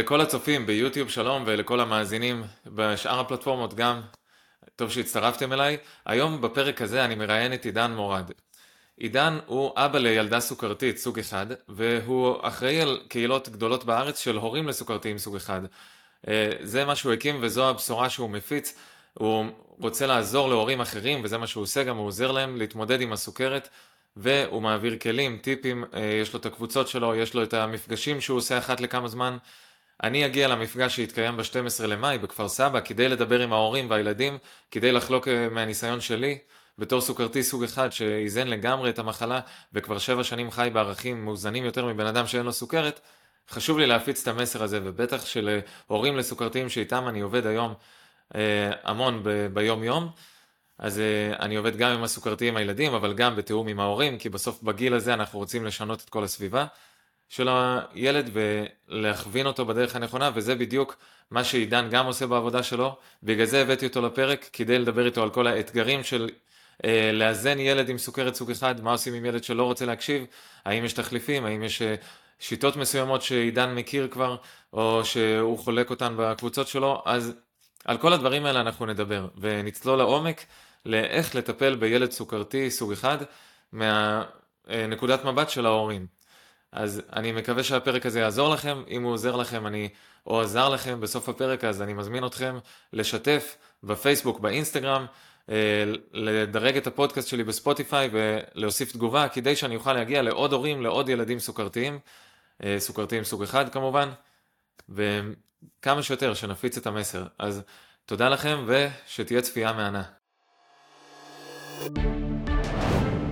לכל הצופים ביוטיוב שלום ולכל המאזינים בשאר הפלטפורמות גם, טוב שהצטרפתם אליי. היום בפרק הזה אני מראיין את עידן מורד. עידן הוא אבא לילדה סוכרתית סוג אחד, והוא אחראי על קהילות גדולות בארץ של הורים לסוכרתיים סוג אחד. אה, זה מה שהוא הקים וזו הבשורה שהוא מפיץ. הוא רוצה לעזור להורים אחרים וזה מה שהוא עושה גם, הוא עוזר להם להתמודד עם הסוכרת והוא מעביר כלים, טיפים, אה, יש לו את הקבוצות שלו, יש לו את המפגשים שהוא עושה אחת לכמה זמן. אני אגיע למפגש שהתקיים ב-12 למאי בכפר סבא כדי לדבר עם ההורים והילדים, כדי לחלוק אה, מהניסיון שלי בתור סוכרתי סוג אחד שאיזן לגמרי את המחלה וכבר שבע שנים חי בערכים מאוזנים יותר מבן אדם שאין לו סוכרת, חשוב לי להפיץ את המסר הזה ובטח של הורים לסוכרתיים שאיתם אני עובד היום אה, המון ב- ביום יום. אז אני עובד גם עם הסוכרתיים הילדים אבל גם בתיאום עם ההורים כי בסוף בגיל הזה אנחנו רוצים לשנות את כל הסביבה. של הילד ולהכווין אותו בדרך הנכונה, וזה בדיוק מה שעידן גם עושה בעבודה שלו, בגלל זה הבאתי אותו לפרק, כדי לדבר איתו על כל האתגרים של אה, לאזן ילד עם סוכרת סוג אחד, מה עושים עם ילד שלא רוצה להקשיב, האם יש תחליפים, האם יש אה, שיטות מסוימות שעידן מכיר כבר, או שהוא חולק אותן בקבוצות שלו, אז על כל הדברים האלה אנחנו נדבר, ונצלול לעומק לאיך לטפל בילד סוכרתי סוג אחד, מהנקודת מבט של ההורים. אז אני מקווה שהפרק הזה יעזור לכם, אם הוא עוזר לכם אני, או עזר לכם בסוף הפרק, אז אני מזמין אתכם לשתף בפייסבוק, באינסטגרם, אה, לדרג את הפודקאסט שלי בספוטיפיי ולהוסיף תגובה, כדי שאני אוכל להגיע לעוד הורים, לעוד ילדים סוכרתיים, אה, סוכרתיים סוג אחד כמובן, וכמה שיותר שנפיץ את המסר. אז תודה לכם ושתהיה צפייה מהנה. thank you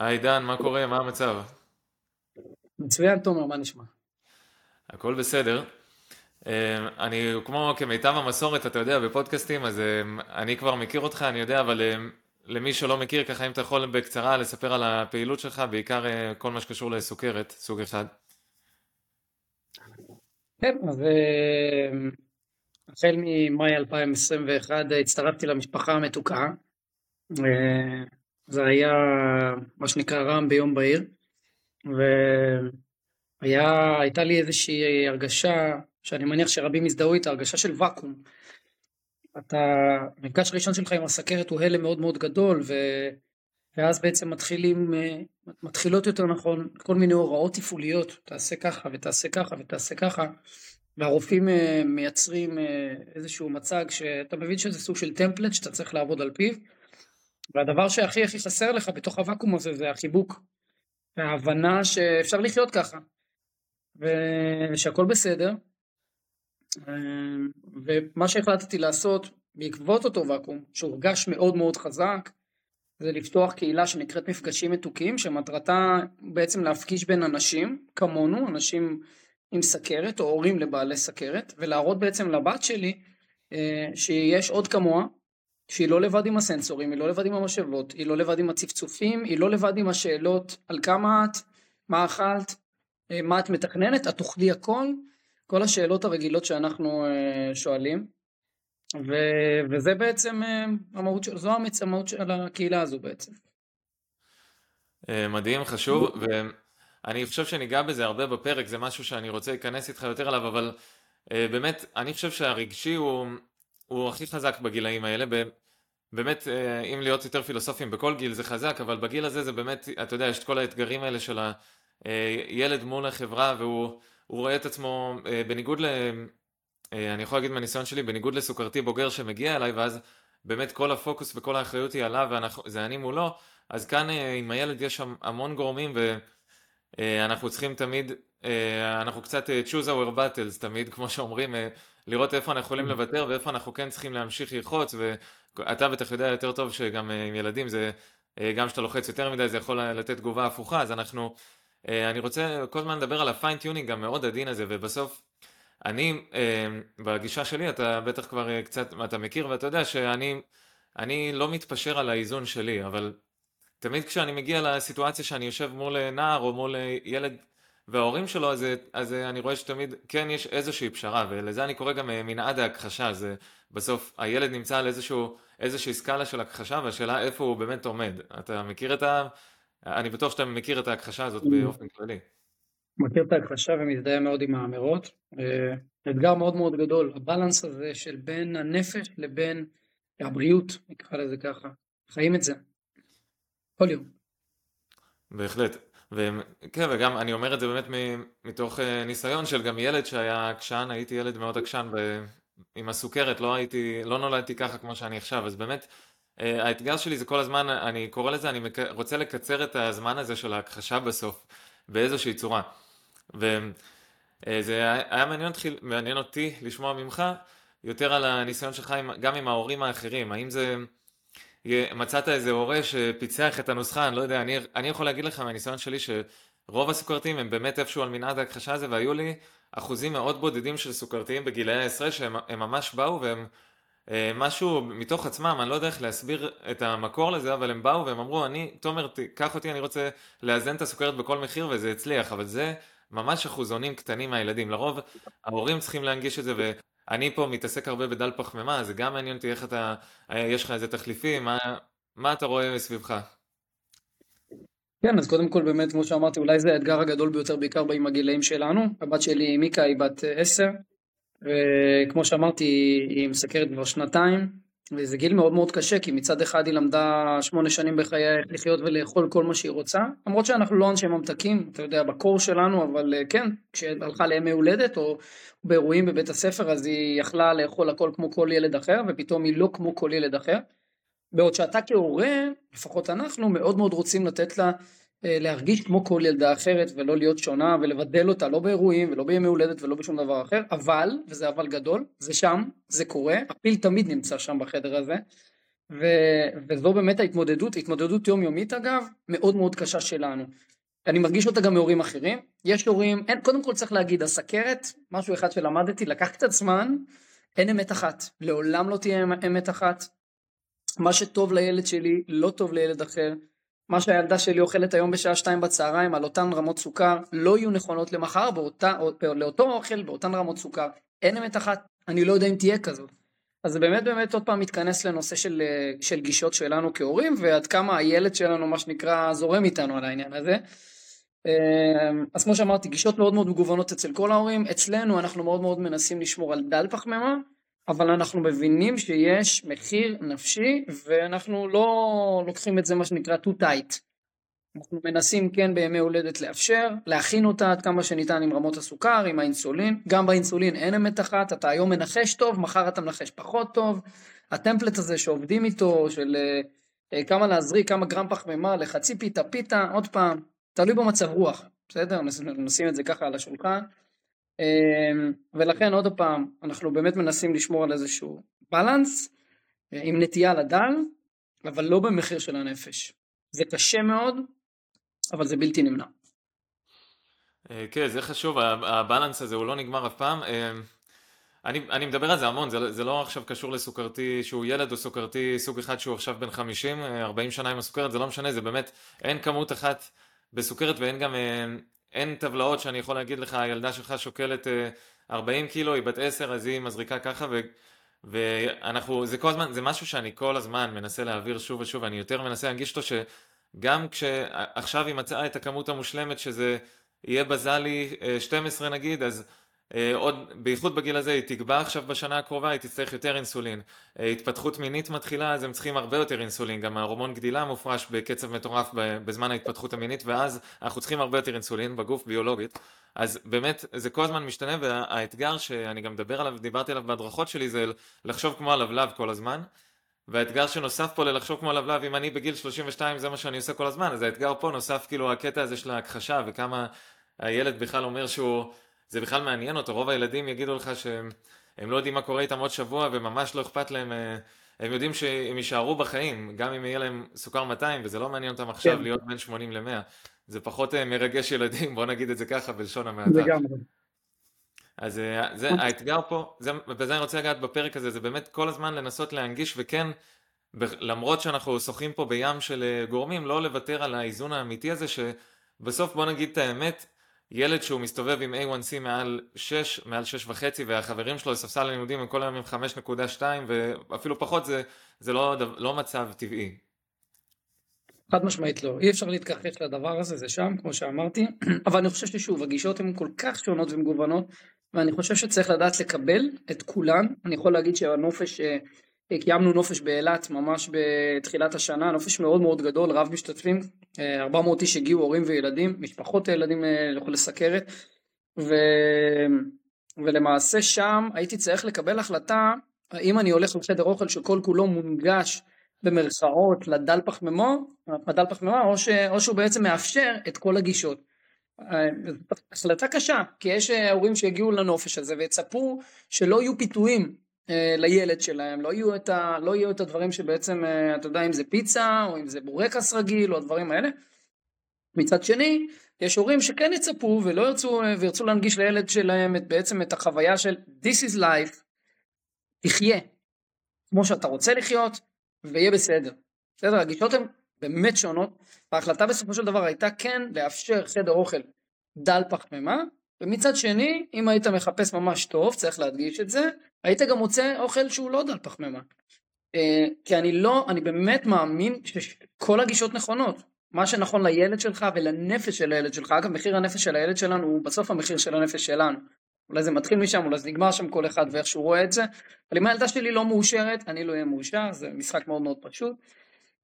היי דן, מה קורה? מה המצב? מצוין תומר, מה נשמע? הכל בסדר. אמ, אני כמו כמיטב המסורת, אתה יודע, בפודקאסטים, אז אמ, אני כבר מכיר אותך, אני יודע, אבל אמ, למי שלא מכיר, ככה אם אתה יכול בקצרה לספר על הפעילות שלך, בעיקר אה, כל מה שקשור לסוכרת, סוג אחד. כן, אז החל ממאי 2021 הצטרפתי למשפחה המתוקה. זה היה מה שנקרא רעם ביום בהיר, והייתה לי איזושהי הרגשה, שאני מניח שרבים הזדהו איתה, הרגשה של ואקום. אתה, המפגש הראשון שלך עם הסכרת הוא הלם מאוד מאוד גדול, ו... ואז בעצם מתחילים, מתחילות יותר נכון, כל מיני הוראות תפעוליות, תעשה ככה ותעשה ככה ותעשה ככה, והרופאים אה, מייצרים אה, איזשהו מצג שאתה מבין שזה סוג של טמפלט שאתה צריך לעבוד על פיו. והדבר שהכי הכי חסר לך בתוך הוואקום הזה זה החיבוק. וההבנה שאפשר לחיות ככה. ושהכל בסדר. ומה שהחלטתי לעשות בעקבות אותו ואקום, שהורגש מאוד מאוד חזק, זה לפתוח קהילה שנקראת מפגשים מתוקים, שמטרתה בעצם להפגיש בין אנשים כמונו, אנשים עם סכרת או הורים לבעלי סכרת, ולהראות בעצם לבת שלי אה, שיש עוד כמוה, שהיא לא לבד עם הסנסורים, היא לא לבד עם המשאבות, היא לא לבד עם הצפצופים, היא לא לבד עם השאלות על כמה את, מה אכלת, אה, מה את מתכננת, את תאכלי הכל, כל השאלות הרגילות שאנחנו אה, שואלים. ו, וזה בעצם אה, המהות זו המהות של הקהילה הזו בעצם. מדהים, חשוב, ואני חושב שניגע בזה הרבה בפרק, זה משהו שאני רוצה להיכנס איתך יותר אליו, אבל באמת, אני חושב שהרגשי הוא, הוא הכי חזק בגילאים האלה, באמת, אה, אם להיות יותר פילוסופיים בכל גיל זה חזק, אבל בגיל הזה זה באמת, אתה יודע, יש את כל האתגרים האלה של הילד מול החברה, והוא רואה את עצמו אה, בניגוד ל... אה, אני יכול להגיד מהניסיון שלי, בניגוד לסוכרתי בוגר שמגיע אליי, ואז באמת כל הפוקוס וכל האחריות היא עליו, וזה אני מולו, אז כאן עם הילד יש המון גורמים, ואנחנו צריכים תמיד, אנחנו קצת choose our battles תמיד, כמו שאומרים, לראות איפה אנחנו יכולים לוותר ואיפה אנחנו כן צריכים להמשיך ללחוץ, אתה בטח יודע יותר טוב שגם אה, עם ילדים זה, אה, גם כשאתה לוחץ יותר מדי זה יכול לתת תגובה הפוכה, אז אנחנו, אה, אני רוצה כל הזמן לדבר על ה fine tuning המאוד עדין הזה, ובסוף אני, בגישה שלי, אתה בטח כבר קצת, אתה מכיר ואתה יודע שאני אני לא מתפשר על האיזון שלי, אבל תמיד כשאני מגיע לסיטואציה שאני יושב מול נער או מול ילד וההורים שלו, אז, אז אני רואה שתמיד כן יש איזושהי פשרה, ולזה אני קורא גם מנעד ההכחשה, זה בסוף הילד נמצא על איזשהו, איזושהי סקאלה של הכחשה, והשאלה איפה הוא באמת עומד. אתה מכיר את ה... אני בטוח שאתה מכיר את ההכחשה הזאת. באופן כללי. מכיר את ההכחשה ומזדהה מאוד עם האמירות. אה, אתגר מאוד מאוד גדול, ה balance הזה של בין הנפש לבין הבריאות, נקרא לזה ככה. חיים את זה. כל יום. בהחלט. וכן, וגם אני אומר את זה באמת מתוך אה, ניסיון של גם ילד שהיה עקשן, הייתי ילד מאוד עקשן ב... עם הסוכרת, לא הייתי, לא נולדתי ככה כמו שאני עכשיו, אז באמת אה, האתגר שלי זה כל הזמן, אני קורא לזה, אני רוצה לקצר את הזמן הזה של ההכחשה בסוף, באיזושהי צורה. וזה אה, היה מעניין, מעניין אותי לשמוע ממך יותר על הניסיון שלך גם עם ההורים האחרים, האם זה... מצאת איזה הורה שפיצח את הנוסחה, אני לא יודע, אני, אני יכול להגיד לך מהניסיון שלי שרוב הסוכרתיים הם באמת איפשהו על מנעד ההכחשה הזה, והיו לי אחוזים מאוד בודדים של סוכרתיים בגילאי העשרה שהם ממש באו והם אה, משהו מתוך עצמם, אני לא יודע איך להסביר את המקור לזה, אבל הם באו והם אמרו, אני, תומר, קח אותי, אני רוצה לאזן את הסוכרת בכל מחיר וזה הצליח, אבל זה ממש אחוזונים קטנים מהילדים. לרוב ההורים צריכים להנגיש את זה, ואני פה מתעסק הרבה בדל פחמימה, זה גם מעניין אותי איך אתה, יש לך איזה תחליפים, מה, מה אתה רואה מסביבך? כן, אז קודם כל באמת, כמו שאמרתי, אולי זה האתגר הגדול ביותר, בעיקר עם הגילאים שלנו. הבת שלי, מיקה, היא בת עשר, וכמו שאמרתי, היא מסקרת כבר שנתיים, וזה גיל מאוד מאוד קשה, כי מצד אחד היא למדה שמונה שנים בחיי איך לחיות ולאכול כל מה שהיא רוצה, למרות שאנחנו לא אנשי ממתקים, אתה יודע, בקור שלנו, אבל אה, כן, כשהלכה לימי הולדת או באירועים בבית הספר, אז היא יכלה לאכול הכל כמו כל ילד אחר, ופתאום היא לא כמו כל ילד אחר. בעוד שאתה כהורה, לפחות אנחנו, מאוד מאוד רוצים לתת לה להרגיש כמו כל ילדה אחרת ולא להיות שונה ולבדל אותה לא באירועים ולא בימי הולדת ולא בשום דבר אחר אבל וזה אבל גדול זה שם זה קורה הפיל תמיד נמצא שם בחדר הזה ו, וזו באמת ההתמודדות התמודדות יומיומית אגב מאוד מאוד קשה שלנו. אני מרגיש אותה גם מהורים אחרים. יש הורים אין קודם כל צריך להגיד הסכרת משהו אחד שלמדתי לקח קצת זמן אין אמת אחת. לעולם לא תהיה אמת אחת. מה שטוב לילד שלי לא טוב לילד אחר מה שהילדה שלי אוכלת היום בשעה שתיים בצהריים על אותן רמות סוכר לא יהיו נכונות למחר באותה, לאותו אוכל באותן רמות סוכר. אין אמת אחת, אני לא יודע אם תהיה כזאת. אז זה באמת באמת עוד פעם מתכנס לנושא של, של גישות שלנו כהורים ועד כמה הילד שלנו מה שנקרא זורם איתנו על העניין הזה. אמ, אז כמו שאמרתי גישות מאוד מאוד מגוונות אצל כל ההורים אצלנו אנחנו מאוד מאוד מנסים לשמור על דל פחמימה אבל אנחנו מבינים שיש מחיר נפשי ואנחנו לא לוקחים את זה מה שנקרא too tight. אנחנו מנסים כן בימי הולדת לאפשר, להכין אותה עד כמה שניתן עם רמות הסוכר, עם האינסולין. גם באינסולין אין אמת אחת, אתה היום מנחש טוב, מחר אתה מנחש פחות טוב. הטמפלט הזה שעובדים איתו, של אה, כמה להזריק, כמה גרם פחמימה לחצי פיתה, פיתה, עוד פעם, תלוי במצב רוח, בסדר? נשים את זה ככה על השולחן. אמ, ולכן עוד פעם אנחנו באמת מנסים לשמור על איזשהו בלנס אה, עם נטייה לדל אבל לא במחיר של הנפש זה קשה מאוד אבל זה בלתי נמנע. אה, כן זה חשוב הבלנס הזה הוא לא נגמר אף פעם אה, אני, אני מדבר על זה המון, זה, זה לא עכשיו קשור לסוכרתי שהוא ילד או סוכרתי סוג אחד שהוא עכשיו בן 50, 40 שנה עם הסוכרת, זה לא משנה, זה באמת, אין כמות אחת בסוכרת ואין גם אין טבלאות שאני יכול להגיד לך, הילדה שלך שוקלת 40 אה, קילו, היא בת 10, אז היא מזריקה ככה, ו, ואנחנו, זה כל הזמן, זה משהו שאני כל הזמן מנסה להעביר שוב ושוב, אני יותר מנסה להנגיש אותו שגם כשעכשיו היא מצאה את הכמות המושלמת שזה יהיה בזלי 12 אה, נגיד, אז עוד, בייחוד בגיל הזה, היא תקבע עכשיו בשנה הקרובה, היא תצטרך יותר אינסולין. אה, התפתחות מינית מתחילה, אז הם צריכים הרבה יותר אינסולין, גם ההורמון גדילה מופרש בקצב מטורף בזמן ההתפתחות המינית, ואז אנחנו צריכים הרבה יותר אינסולין בגוף ביולוגית. אז באמת, זה כל הזמן משתנה, והאתגר שאני גם מדבר עליו, דיברתי עליו בהדרכות שלי, זה לחשוב כמו הלבלב כל הזמן. והאתגר שנוסף פה ללחשוב כמו הלבלב, אם אני בגיל 32 זה מה שאני עושה כל הזמן, אז האתגר פה נוסף כאילו הקטע הזה של ההכחשה וכמה הילד בכלל אומר שהוא זה בכלל מעניין אותו, רוב הילדים יגידו לך שהם לא יודעים מה קורה איתם עוד שבוע וממש לא אכפת להם, אה, הם יודעים שהם יישארו בחיים, גם אם יהיה להם סוכר 200 וזה לא מעניין אותם עכשיו כן. להיות בין 80 ל-100, זה פחות אה, מרגש ילדים, בוא נגיד את זה ככה בלשון המעטה. לגמרי. אז אה, זה האתגר פה, זה, ובזה אני רוצה לגעת בפרק הזה, זה באמת כל הזמן לנסות להנגיש וכן, למרות שאנחנו שוחים פה בים של גורמים, לא לוותר על האיזון האמיתי הזה, שבסוף בוא נגיד את האמת, ילד שהוא מסתובב עם A1C מעל 6, מעל 6 וחצי, והחברים שלו לספסל הלימודים הם כל היום עם 5.2, ואפילו פחות, זה, זה לא, לא מצב טבעי. חד משמעית לא, אי אפשר להתכחש לדבר הזה, זה שם, כמו שאמרתי, אבל אני חושב ששוב, הגישות הן כל כך שונות ומגוונות, ואני חושב שצריך לדעת לקבל את כולן. אני יכול להגיד שהנופש, אה, קיימנו נופש באילת ממש בתחילת השנה, נופש מאוד מאוד גדול, רב משתתפים, 400 אה, איש הגיעו, הורים וילדים, משפחות הילדים הלכו אה, לסכרת, ו... ולמעשה שם הייתי צריך לקבל החלטה האם אני הולך לחדר אוכל שכל כולו מונגש במרכאות לדל פחמימו, לדל פחמימה, או, ש... או שהוא בעצם מאפשר את כל הגישות. החלטה קשה, כי יש הורים שהגיעו לנופש הזה ויצפו שלא יהיו פיתויים אה, לילד שלהם, לא יהיו, את ה, לא יהיו את הדברים שבעצם, אה, אתה יודע, אם זה פיצה, או אם זה בורקס רגיל, או הדברים האלה. מצד שני, יש הורים שכן יצפו ולא ירצו, אה, וירצו להנגיש לילד שלהם את, בעצם את החוויה של This is life, תחיה כמו שאתה רוצה לחיות, ויהיה בסדר. בסדר, הגישות הן באמת שונות, וההחלטה בסופו של דבר הייתה כן לאפשר חדר אוכל דל פחמימה, ומצד שני, אם היית מחפש ממש טוב, צריך להדגיש את זה, היית גם מוצא אוכל שהוא לא דל פחמימה. אה, כי אני לא, אני באמת מאמין שכל הגישות נכונות. מה שנכון לילד שלך ולנפש של הילד שלך, אגב מחיר הנפש של הילד שלנו הוא בסוף המחיר של הנפש שלנו. אולי זה מתחיל משם, אולי זה נגמר שם כל אחד ואיך שהוא רואה את זה, אבל אם הילדה שלי לא מאושרת, אני לא אהיה מאושר, זה משחק מאוד מאוד פשוט.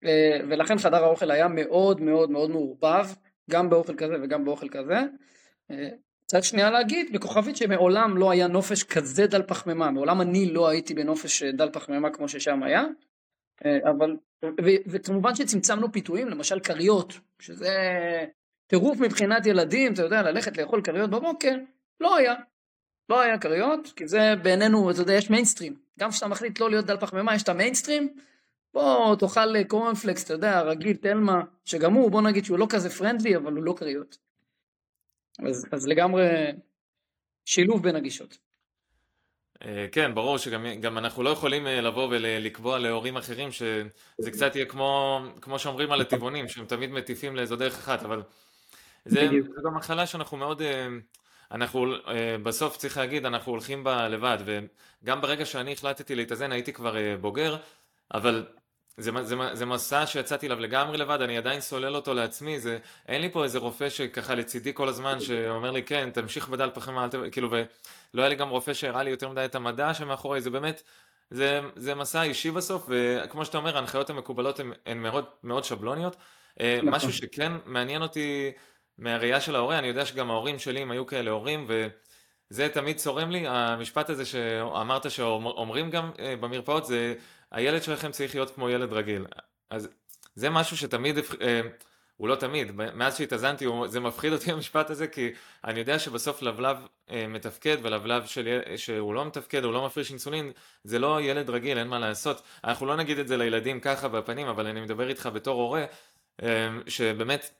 אה, ולכן חדר האוכל היה מאוד מאוד מאוד מעורבב, גם באוכל כזה וגם באוכל כזה. אה, צריך שנייה להגיד בכוכבית שמעולם לא היה נופש כזה דל פחמימה, מעולם אני לא הייתי בנופש דל פחמימה כמו ששם היה, אה, אבל, ו, וכמובן שצמצמנו פיתויים, למשל כריות, שזה טירוף מבחינת ילדים, אתה יודע, ללכת לאכול כריות בבוקר, לא היה. לא היה כריות, כי זה בעינינו, אתה יודע, יש מיינסטרים. גם כשאתה מחליט לא להיות דל פחמימה, יש את המיינסטרים, בוא תאכל קורנפלקס, אתה יודע, רגיל, תלמה, שגם הוא, בוא נגיד שהוא לא כזה friendly, אבל הוא לא כריות. אז, אז לגמרי שילוב בין הגישות. אה, כן, ברור שגם אנחנו לא יכולים אה, לבוא ולקבוע להורים אחרים שזה קצת יהיה כמו, כמו שאומרים על הטבעונים, שהם תמיד מטיפים לאיזו דרך אחת, אבל זה, זה גם מחלה שאנחנו מאוד, אה, אנחנו בסוף צריך להגיד, אנחנו הולכים בה לבד, וגם ברגע שאני החלטתי להתאזן הייתי כבר בוגר, אבל זה, זה, זה מסע שיצאתי אליו לגמרי לבד, אני עדיין סולל אותו לעצמי, זה, אין לי פה איזה רופא שככה לצידי כל הזמן, שאומר לי כן, תמשיך בדל פחם, כאילו, ולא היה לי גם רופא שהראה לי יותר מדי את המדע שמאחורי, זה באמת, זה, זה מסע אישי בסוף, וכמו שאתה אומר, ההנחיות המקובלות הן, הן מאוד, מאוד שבלוניות. אה, נכון. משהו שכן מעניין אותי מהראייה של ההורה, אני יודע שגם ההורים שלי הם היו כאלה הורים, וזה תמיד צורם לי, המשפט הזה שאמרת שאומרים גם אה, במרפאות, זה הילד שלכם צריך להיות כמו ילד רגיל. אז זה משהו שתמיד, אה, הוא לא תמיד, מאז שהתאזנתי זה מפחיד אותי המשפט הזה, כי אני יודע שבסוף לבלב אה, מתפקד ולבלב של, שהוא לא מתפקד, הוא לא מפריש אינסולין, זה לא ילד רגיל, אין מה לעשות. אנחנו לא נגיד את זה לילדים ככה בפנים, אבל אני מדבר איתך בתור הורה, אה, שבאמת,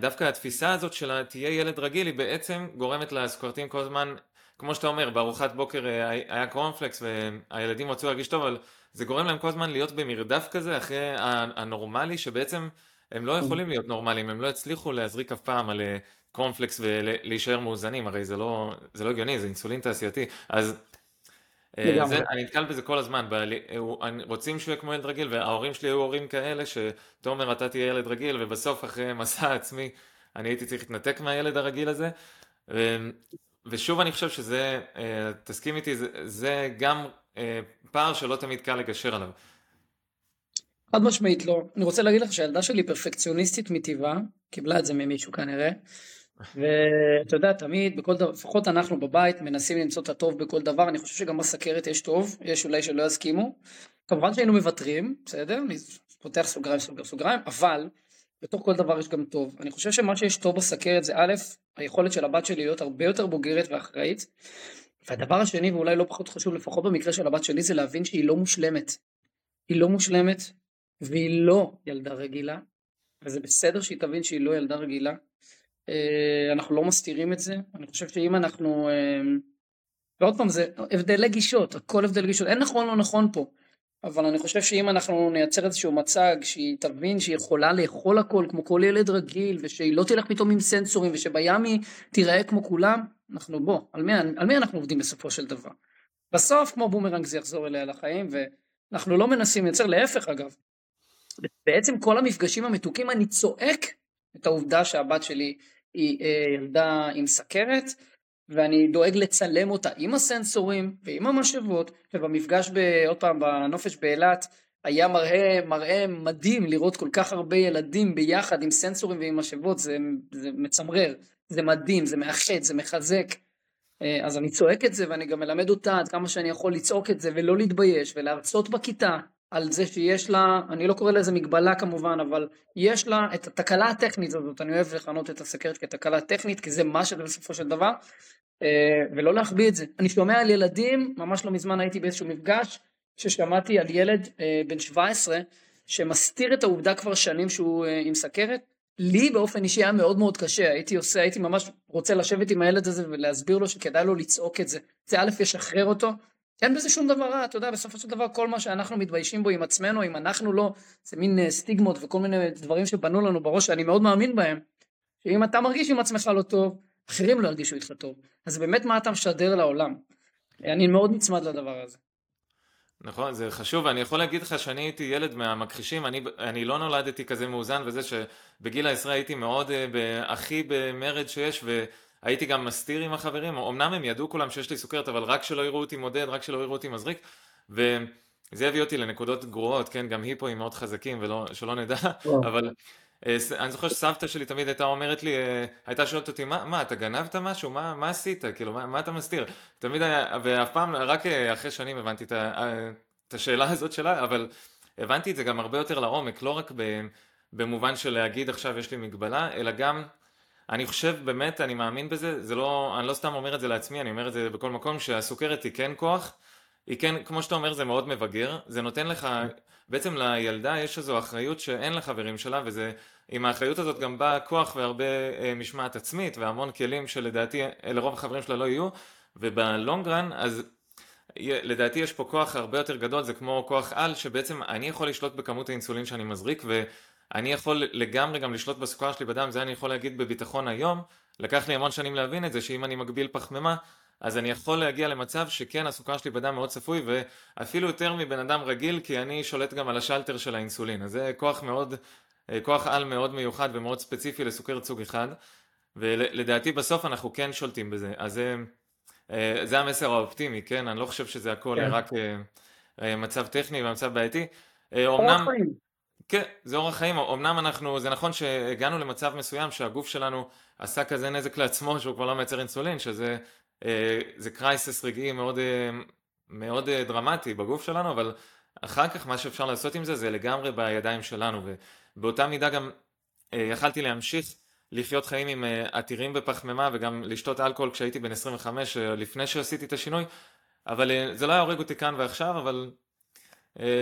דווקא התפיסה הזאת של תהיה ילד רגיל, היא בעצם גורמת לסוכרתיים כל הזמן כמו שאתה אומר, בארוחת בוקר היה קורנפלקס והילדים רצו להרגיש טוב, אבל זה גורם להם כל הזמן להיות במרדף כזה אחרי הנורמלי, שבעצם הם לא יכולים להיות נורמליים, הם לא יצליחו להזריק אף פעם על אה, קורנפלקס ולהישאר מאוזנים, הרי זה לא, זה לא הגיוני, זה אינסולין תעשייתי, אז אה, זה, אני נתקל בזה כל הזמן, בעלי, רוצים שהוא יהיה כמו ילד רגיל, וההורים שלי היו הורים כאלה, שתומר אתה תהיה ילד רגיל, ובסוף אחרי מסע עצמי, אני הייתי צריך להתנתק מהילד הרגיל הזה, ושוב אני חושב שזה, אה, תסכים איתי, זה, זה גם פער שלא תמיד קל לגשר עליו. חד משמעית לא. אני רוצה להגיד לך שהילדה שלי פרפקציוניסטית מטבעה, קיבלה את זה ממישהו כנראה. ואתה יודע, תמיד, בכל דבר, לפחות אנחנו בבית מנסים למצוא את הטוב בכל דבר, אני חושב שגם בסכרת יש טוב, יש אולי שלא יסכימו. כמובן שהיינו מוותרים, בסדר? אני פותח סוגריים, סוגר סוגריים, אבל בתוך כל דבר יש גם טוב. אני חושב שמה שיש טוב בסכרת זה א', היכולת של הבת שלי להיות הרבה יותר בוגרת ואחראית, והדבר השני, ואולי לא פחות חשוב, לפחות במקרה של הבת שלי, זה להבין שהיא לא מושלמת. היא לא מושלמת, והיא לא ילדה רגילה, וזה בסדר שהיא תבין שהיא לא ילדה רגילה. אה, אנחנו לא מסתירים את זה, אני חושב שאם אנחנו... אה, ועוד פעם, זה הבדלי גישות, הכל הבדל גישות, אין נכון לא נכון פה. אבל אני חושב שאם אנחנו נייצר איזשהו מצג שהיא תבין שהיא יכולה לאכול הכל כמו כל ילד רגיל, ושהיא לא תלך פתאום עם סנסורים, ושבים היא תיראה כמו כולם, אנחנו בוא, על מי, על מי אנחנו עובדים בסופו של דבר? בסוף כמו בומרנג זה יחזור אליה לחיים, ואנחנו לא מנסים לייצר, להפך אגב. בעצם כל המפגשים המתוקים אני צועק את העובדה שהבת שלי היא אה, ילדה עם סכרת, ואני דואג לצלם אותה עם הסנסורים ועם המשאבות, ובמפגש, ב, עוד פעם, בנופש באילת, היה מראה, מראה מדהים לראות כל כך הרבה ילדים ביחד עם סנסורים ועם משאבות, זה, זה מצמרר, זה מדהים, זה מאחד, זה מחזק. אה, אז אני צועק את זה ואני גם מלמד אותה עד כמה שאני יכול לצעוק את זה ולא להתבייש ולהרצות בכיתה על זה שיש לה, אני לא קורא לזה מגבלה כמובן, אבל יש לה את התקלה הטכנית הזאת, אני אוהב לכנות את הסכרת כתקלה טכנית, כי זה מה שזה בסופו של דבר, אה, ולא להחביא את זה. אני שומע על ילדים, ממש לא מזמן הייתי באיזשהו מפגש, ששמעתי על ילד אה, בן 17, שמסתיר את העובדה כבר שנים שהוא אה, עם סכרת. לי באופן אישי היה מאוד מאוד קשה, הייתי עושה, הייתי ממש רוצה לשבת עם הילד הזה ולהסביר לו שכדאי לו לצעוק את זה. זה א', ישחרר אותו, אין בזה שום דבר רע, אתה יודע, בסופו של דבר כל מה שאנחנו מתביישים בו עם עצמנו, אם אנחנו לא, זה מין סטיגמות וכל מיני דברים שבנו לנו בראש שאני מאוד מאמין בהם, שאם אתה מרגיש עם עצמך לא טוב, אחרים לא ירגישו איתך טוב. אז באמת מה אתה משדר לעולם? אני מאוד נצמד לדבר הזה. נכון, זה חשוב, אני יכול להגיד לך שאני הייתי ילד מהמכחישים, אני, אני לא נולדתי כזה מאוזן, וזה שבגיל העשרה הייתי מאוד uh, הכי במרד שיש, והייתי גם מסתיר עם החברים, אמנם הם ידעו כולם שיש לי סוכרת, אבל רק שלא יראו אותי מודד, רק שלא יראו אותי מזריק, וזה הביא אותי לנקודות גרועות, כן, גם היפואים מאוד חזקים, ושלא נדע, אבל אה, אני זוכר שסבתא שלי תמיד הייתה אומרת לי, אה, הייתה שואלת אותי, מה, מה אתה גנבת משהו? מה, מה עשית? כאילו, מה, מה אתה מסתיר? תמיד היה, ואף פעם, רק אה, אחרי שנים הבנתי את, את השאלה הזאת שלה, אבל הבנתי את זה גם הרבה יותר לעומק, לא רק במובן של להגיד עכשיו יש לי מגבלה, אלא גם, אני חושב באמת, אני מאמין בזה, זה לא, אני לא סתם אומר את זה לעצמי, אני אומר את זה בכל מקום, שהסוכרת היא כן כוח, היא כן, כמו שאתה אומר, זה מאוד מבגר, זה נותן לך, בעצם לילדה יש איזו אחריות שאין לחברים שלה, וזה, עם האחריות הזאת גם בא כוח והרבה אה, משמעת עצמית, והמון כלים שלדעתי אה, לרוב החברים שלה לא יהיו, ובלונגרן, אז לדעתי יש פה כוח הרבה יותר גדול, זה כמו כוח על, שבעצם אני יכול לשלוט בכמות האינסולין שאני מזריק, ואני יכול לגמרי גם לשלוט בסוכר שלי בדם, זה אני יכול להגיד בביטחון היום, לקח לי המון שנים להבין את זה, שאם אני מגביל פחמימה, אז אני יכול להגיע למצב שכן הסוכר שלי בדם מאוד צפוי ואפילו יותר מבן אדם רגיל כי אני שולט גם על השלטר של האינסולין. אז זה כוח מאוד, אה, כוח על מאוד מיוחד ומאוד ספציפי לסוכרת סוג אחד. ולדעתי בסוף אנחנו כן שולטים בזה. אז זה, אה, זה המסר האופטימי כן? אני לא חושב שזה הכל כן. רק אה, מצב טכני ומצב בעייתי. אומנם, כן, זה אורח חיים, אמנם אנחנו, זה נכון שהגענו למצב מסוים שהגוף שלנו עשה כזה נזק לעצמו שהוא כבר לא מייצר אינסולין, שזה אה, זה קרייסס רגעי מאוד, אה, מאוד אה, דרמטי בגוף שלנו, אבל אחר כך מה שאפשר לעשות עם זה זה לגמרי בידיים שלנו, ובאותה מידה גם יכלתי להמשיך לחיות חיים עם עתירים בפחמימה וגם לשתות אלכוהול כשהייתי בן 25 לפני שעשיתי את השינוי, אבל זה לא היה הורג אותי כאן ועכשיו, אבל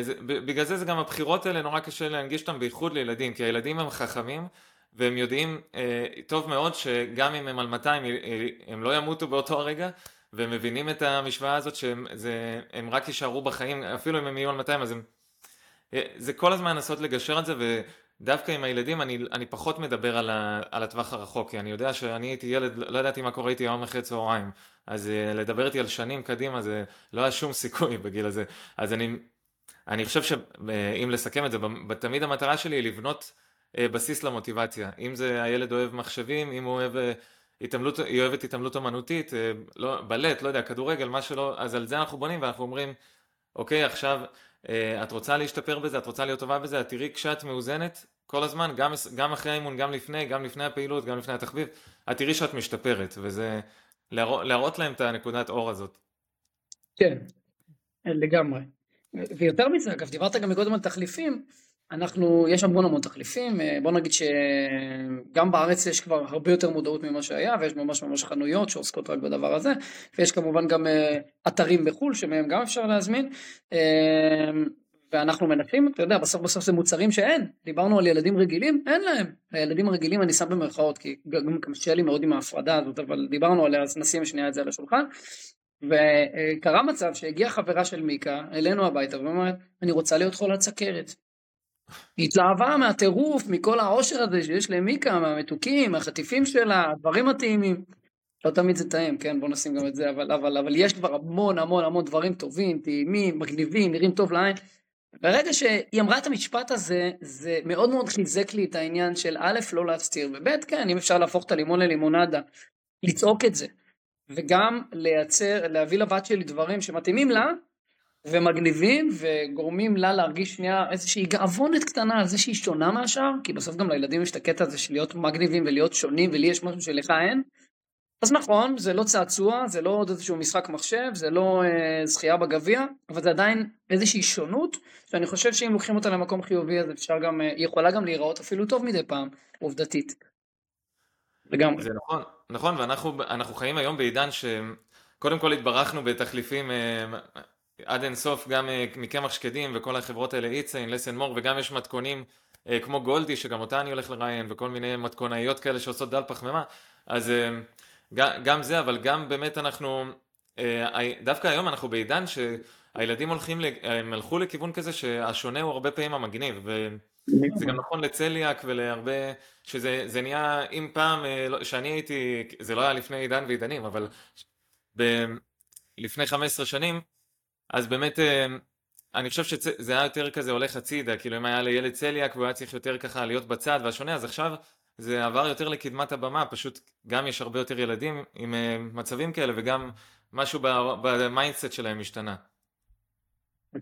זה, בגלל זה זה גם הבחירות האלה נורא קשה להנגיש אותם בייחוד לילדים, כי הילדים הם חכמים והם יודעים אה, טוב מאוד שגם אם הם על 200 אה, הם לא ימותו באותו הרגע והם מבינים את המשוואה הזאת שהם זה, הם רק יישארו בחיים אפילו אם הם יהיו על 200 אז הם אה, זה כל הזמן לנסות לגשר על זה ודווקא עם הילדים אני, אני פחות מדבר על, ה, על הטווח הרחוק כי אני יודע שאני הייתי ילד לא ידעתי מה קורה איתי יום אחרי צהריים אז אה, לדבר איתי על שנים קדימה זה לא היה שום סיכוי בגיל הזה. אז אני אני חושב שאם לסכם את זה תמיד המטרה שלי היא לבנות אה, בסיס למוטיבציה. אם זה הילד אוהב מחשבים, אם הוא אוהב אה, התעמלות, היא אוהבת התעמלות אמנותית, אה, לא, בלט, לא יודע, כדורגל, מה שלא, אז על זה אנחנו בונים ואנחנו אומרים, אוקיי, עכשיו את רוצה להשתפר בזה, את רוצה להיות טובה בזה, את תראי כשאת מאוזנת כל הזמן, גם, גם אחרי האימון, גם לפני, גם לפני הפעילות, גם לפני התחביב, את תראי שאת משתפרת, וזה להראות, להראות להם את הנקודת אור הזאת. כן, לגמרי. ויותר מזה, אגב, דיברת גם מקודם על תחליפים, אנחנו, יש המון המון תחליפים, אה, בוא נגיד שגם בארץ יש כבר הרבה יותר מודעות ממה שהיה, ויש ממש ממש חנויות שעוסקות רק בדבר הזה, ויש כמובן גם אה, אתרים בחו"ל שמהם גם אפשר להזמין, אה, ואנחנו מנסים, אתה יודע, בסוף בסוף זה מוצרים שאין, דיברנו על ילדים רגילים, אין להם. הילדים הרגילים אני שם במרכאות, כי גם קשה לי מאוד עם ההפרדה הזאת, אבל דיברנו עליה, אז נשים שנייה את זה על השולחן. וקרה מצב שהגיעה חברה של מיקה אלינו הביתה ואומרת, אני רוצה להיות חולת סכרת. היא התלהבה מהטירוף, מכל העושר הזה שיש למיקה, מהמתוקים, מהחטיפים שלה, הדברים הטעימים. לא תמיד זה טעים, כן? בוא נשים גם את זה, אבל, אבל, אבל יש כבר המון המון המון דברים טובים, טעימים, מגניבים, נראים טוב לעין. ברגע שהיא אמרה את המשפט הזה, זה מאוד מאוד חיזק לי את העניין של א', לא להסתיר, וב', כן, אם אפשר להפוך את הלימון ללימונדה, לצעוק את זה. וגם לייצר, להביא לבת שלי דברים שמתאימים לה, ומגניבים, וגורמים לה להרגיש שנייה איזושהי גאוונת קטנה על זה שהיא שונה מהשאר, כי בסוף גם לילדים יש את הקטע הזה של להיות מגניבים ולהיות שונים, ולי יש משהו שלך אין. אז נכון, זה לא צעצוע, זה לא עוד איזשהו משחק מחשב, זה לא אה, זכייה בגביע, אבל זה עדיין איזושהי שונות, שאני חושב שאם לוקחים אותה למקום חיובי, אז אפשר גם, אה, היא יכולה גם להיראות אפילו טוב מדי פעם, עובדתית. לגמרי. זה נכון, נכון, ואנחנו חיים היום בעידן שקודם כל התברכנו בתחליפים אה, עד אינסוף, גם אה, מקמח שקדים וכל החברות האלה, איציין, לסן מור, וגם יש מתכונים אה, כמו גולדי, שגם אותה אני הולך לראיין, וכל מיני מתכונאיות כאלה שעושות דל פחמימה, אז גם זה, אבל גם באמת אנחנו, דווקא היום אנחנו בעידן שהילדים הולכים, הם הלכו לכיוון כזה שהשונה הוא הרבה פעמים המגניב, וזה גם נכון לצליאק ולהרבה, שזה נהיה, אם פעם, לא, שאני הייתי, זה לא היה לפני עידן ועידנים, אבל ב, לפני 15 שנים, אז באמת, אני חושב שזה היה יותר כזה הולך הצידה, כאילו אם היה לילד צליאק והוא היה צריך יותר ככה להיות בצד והשונה, אז עכשיו זה עבר יותר לקדמת הבמה, פשוט גם יש הרבה יותר ילדים עם מצבים כאלה וגם משהו ב mindset שלהם השתנה.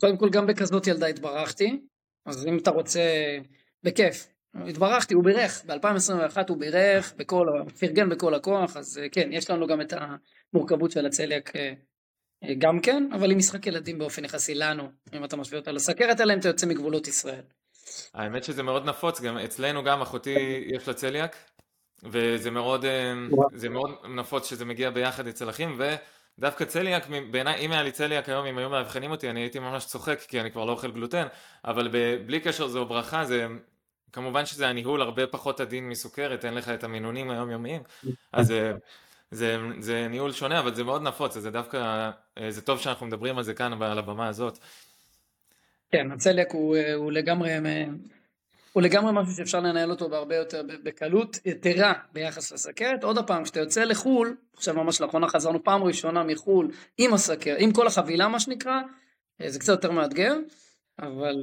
קודם כל גם בכזאת ילדה התברכתי, אז אם אתה רוצה, בכיף. התברכתי, הוא בירך, ב-2021 הוא בירך, בכל, פרגן בכל הכוח, אז כן, יש לנו גם את המורכבות של הצליאק גם כן, אבל עם משחק ילדים באופן יחסי לנו, אם אתה משווה אותה לסכרת, אלא אם אתה יוצא מגבולות ישראל. האמת שזה מאוד נפוץ, גם אצלנו גם אחותי יש לה צליאק, וזה מאוד, זה מאוד נפוץ שזה מגיע ביחד אצל אחים, ודווקא צליאק, בעיניי, אם היה לי צליאק היום, אם היו מאבחנים אותי, אני הייתי ממש צוחק, כי אני כבר לא אוכל גלוטן, אבל בלי קשר זו ברכה, זה... כמובן שזה הניהול הרבה פחות עדין מסוכרת, אין לך את המינונים היומיומיים, אז זה, זה ניהול שונה, אבל זה מאוד נפוץ, זה דווקא, אה, זה טוב שאנחנו מדברים על זה כאן, על הבמה הזאת. כן, הצליאק הוא, אה, הוא לגמרי... אה, הוא לגמרי משהו שאפשר לנהל אותו בהרבה יותר בקלות יתרה ביחס לסכרת. עוד פעם, כשאתה יוצא לחו"ל, עכשיו ממש לאחרונה חזרנו פעם ראשונה מחו"ל עם הסכרת, עם כל החבילה מה שנקרא, זה קצת יותר מאתגר, אבל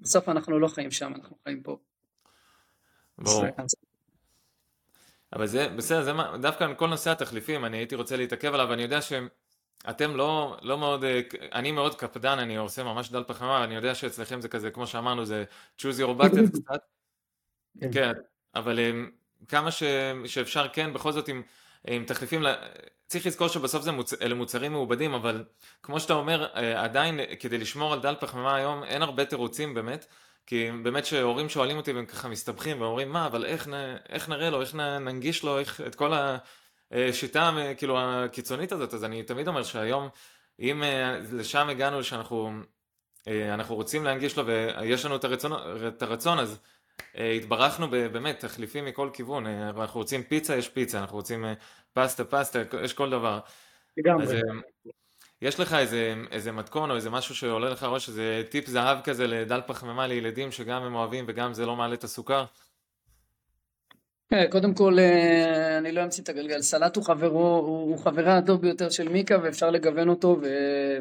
בסוף אנחנו לא חיים שם, אנחנו חיים פה. ברור. אבל זה, בסדר, זה מה, דווקא כל נושא התחליפים, אני הייתי רוצה להתעכב עליו, אני יודע שאתם לא, לא מאוד, אה, אני מאוד קפדן, אני עושה ממש דל פחמימה, אני יודע שאצלכם זה כזה, כמו שאמרנו, זה choose your battle קצת, כן, כן אבל אה, כמה ש, שאפשר כן, בכל זאת עם, עם תחליפים, צריך לזכור שבסוף זה מוצ... אלה מוצרים מעובדים, אבל כמו שאתה אומר, אה, עדיין כדי לשמור על דל פחמימה היום, אין הרבה תירוצים באמת. כי באמת שהורים שואלים אותי והם ככה מסתבכים ואומרים מה אבל איך, איך נראה לו, איך ננגיש לו? איך, את כל השיטה כאילו הקיצונית הזאת אז אני תמיד אומר שהיום אם אה, לשם הגענו שאנחנו אה, אנחנו רוצים להנגיש לו ויש לנו את הרצון, את הרצון אז אה, התברכנו באמת תחליפים מכל כיוון אנחנו רוצים פיצה יש פיצה אנחנו רוצים פסטה פסטה יש כל דבר. לגמרי. יש לך איזה, איזה מתכון או איזה משהו שעולה לך ראש, איזה טיפ זהב כזה לדל פחמימה לילדים שגם הם אוהבים וגם זה לא מעלה את הסוכר? כן, קודם כל אה, אני לא אמציא את הגלגל, סלט הוא חברו, הוא חברה הטוב ביותר של מיקה ואפשר לגוון אותו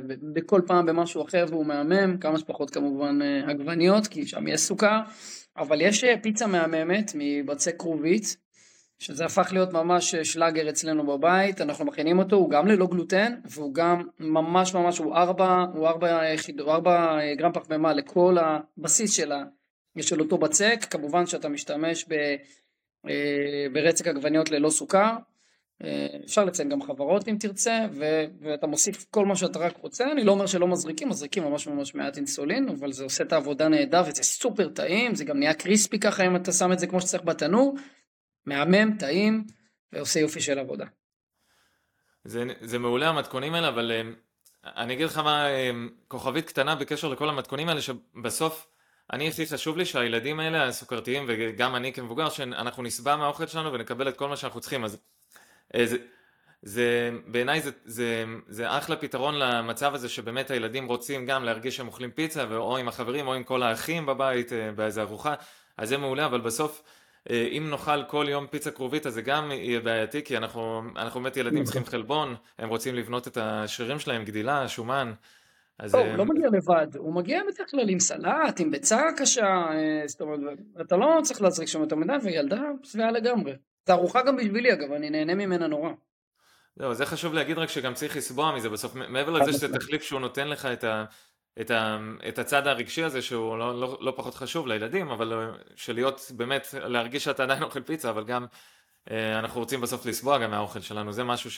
ובכל פעם במשהו אחר והוא מהמם, כמה שפחות כמובן אה, עגבניות כי שם יש סוכר, אבל יש אה, פיצה מהממת מבצק כרובית שזה הפך להיות ממש שלאגר אצלנו בבית, אנחנו מכינים אותו, הוא גם ללא גלוטן, והוא גם ממש ממש, הוא 4, הוא 4, 4 גרם פחמימה לכל הבסיס שלה, של אותו בצק, כמובן שאתה משתמש ב, ברצק עגבניות ללא סוכר, אה, אפשר לציין גם חברות אם תרצה, ו, ואתה מוסיף כל מה שאתה רק רוצה, אני לא אומר שלא מזריקים, מזריקים ממש ממש מעט אינסולין, אבל זה עושה את העבודה נהדר וזה סופר טעים, זה גם נהיה קריספי ככה אם אתה שם את זה כמו שצריך בתנור, מהמם, טעים, ועושה יופי של עבודה. זה, זה מעולה המתכונים האלה, אבל אה, אני אגיד לך מה, אה, כוכבית קטנה בקשר לכל המתכונים האלה, שבסוף, אני הכי חשוב לי שהילדים האלה, הסוכרתיים, וגם אני כמבוגר, שאנחנו נשבע מהאוכל שלנו ונקבל את כל מה שאנחנו צריכים, אז אה, זה, זה, בעיניי זה, זה, זה אחלה פתרון למצב הזה שבאמת הילדים רוצים גם להרגיש שהם אוכלים פיצה, או עם החברים או עם כל האחים בבית אה, באיזה ארוחה, אז זה מעולה, אבל בסוף אה, אם נאכל כל יום פיצה כרובית אז זה גם יהיה בעייתי, כי אנחנו, אנחנו באמת ילדים נכון. צריכים חלבון, הם רוצים לבנות את השרירים שלהם, גדילה, שומן. אז... לא, הוא לא מגיע לבד, הוא מגיע בדרך כלל עם סלט, עם ביצה קשה, זאת אומרת, אתה לא צריך להזריק שם יותר מדי, וילדה שבעה לגמרי. זו ארוחה גם בשבילי אגב, אני נהנה ממנה נורא. זהו, זה חשוב להגיד רק שגם צריך לסבוע מזה בסוף, מעבר לזה שזה תחליף שהוא נותן לך את, ה, את, ה, את הצד הרגשי הזה שהוא לא, לא, לא פחות חשוב לילדים, אבל אה, שלהיות באמת, להרגיש שאתה עדיין אוכל פיצה, אבל גם אה, אנחנו רוצים בסוף לסבוע גם מהאוכל שלנו, זה משהו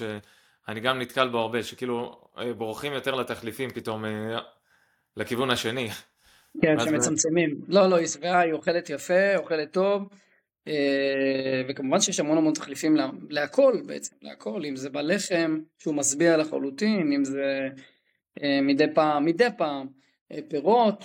שאני גם נתקל בו הרבה, שכאילו אה, בורחים יותר לתחליפים פתאום לכיוון השני. כן, שמצמצמים. לא, לא, היא שבעה, היא אוכלת יפה, אוכלת טוב. אה, וכמובן שיש המון המון תחליפים לה, להכל בעצם, להכל, אם זה בלחם שהוא משביע לחלוטין, אם זה אה, מדי פעם, מדי פעם, אה, פירות,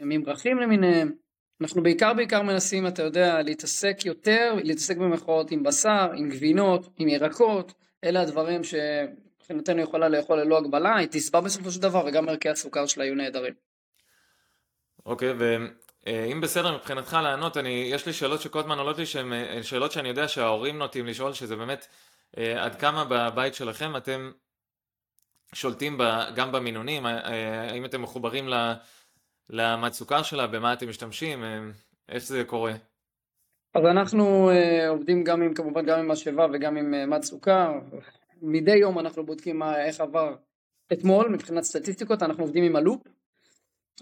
ממרחים למיניהם. אנחנו בעיקר בעיקר מנסים, אתה יודע, להתעסק יותר, להתעסק במחאות עם בשר, עם גבינות, עם ירקות, אלה הדברים שמבחינתנו יכולה לאכול ללא הגבלה, היא תשבע בסופו של דבר וגם ערכי הסוכר שלה יהיו נהדרים. אוקיי, okay, אה, אם בסדר מבחינתך לענות, אני, יש לי שאלות שכל הזמן עולות לי שהן אה, שאלות שאני יודע שההורים נוטים לשאול, שזה באמת אה, עד כמה בבית שלכם אתם שולטים גם במינונים, האם אתם מחוברים סוכר שלה, במה אתם משתמשים, איך זה קורה? אז אנחנו עובדים גם עם, כמובן גם עם משאבה וגם עם מד סוכר, מדי יום אנחנו בודקים מה, איך עבר אתמול מבחינת סטטיסטיקות, אנחנו עובדים עם הלופ,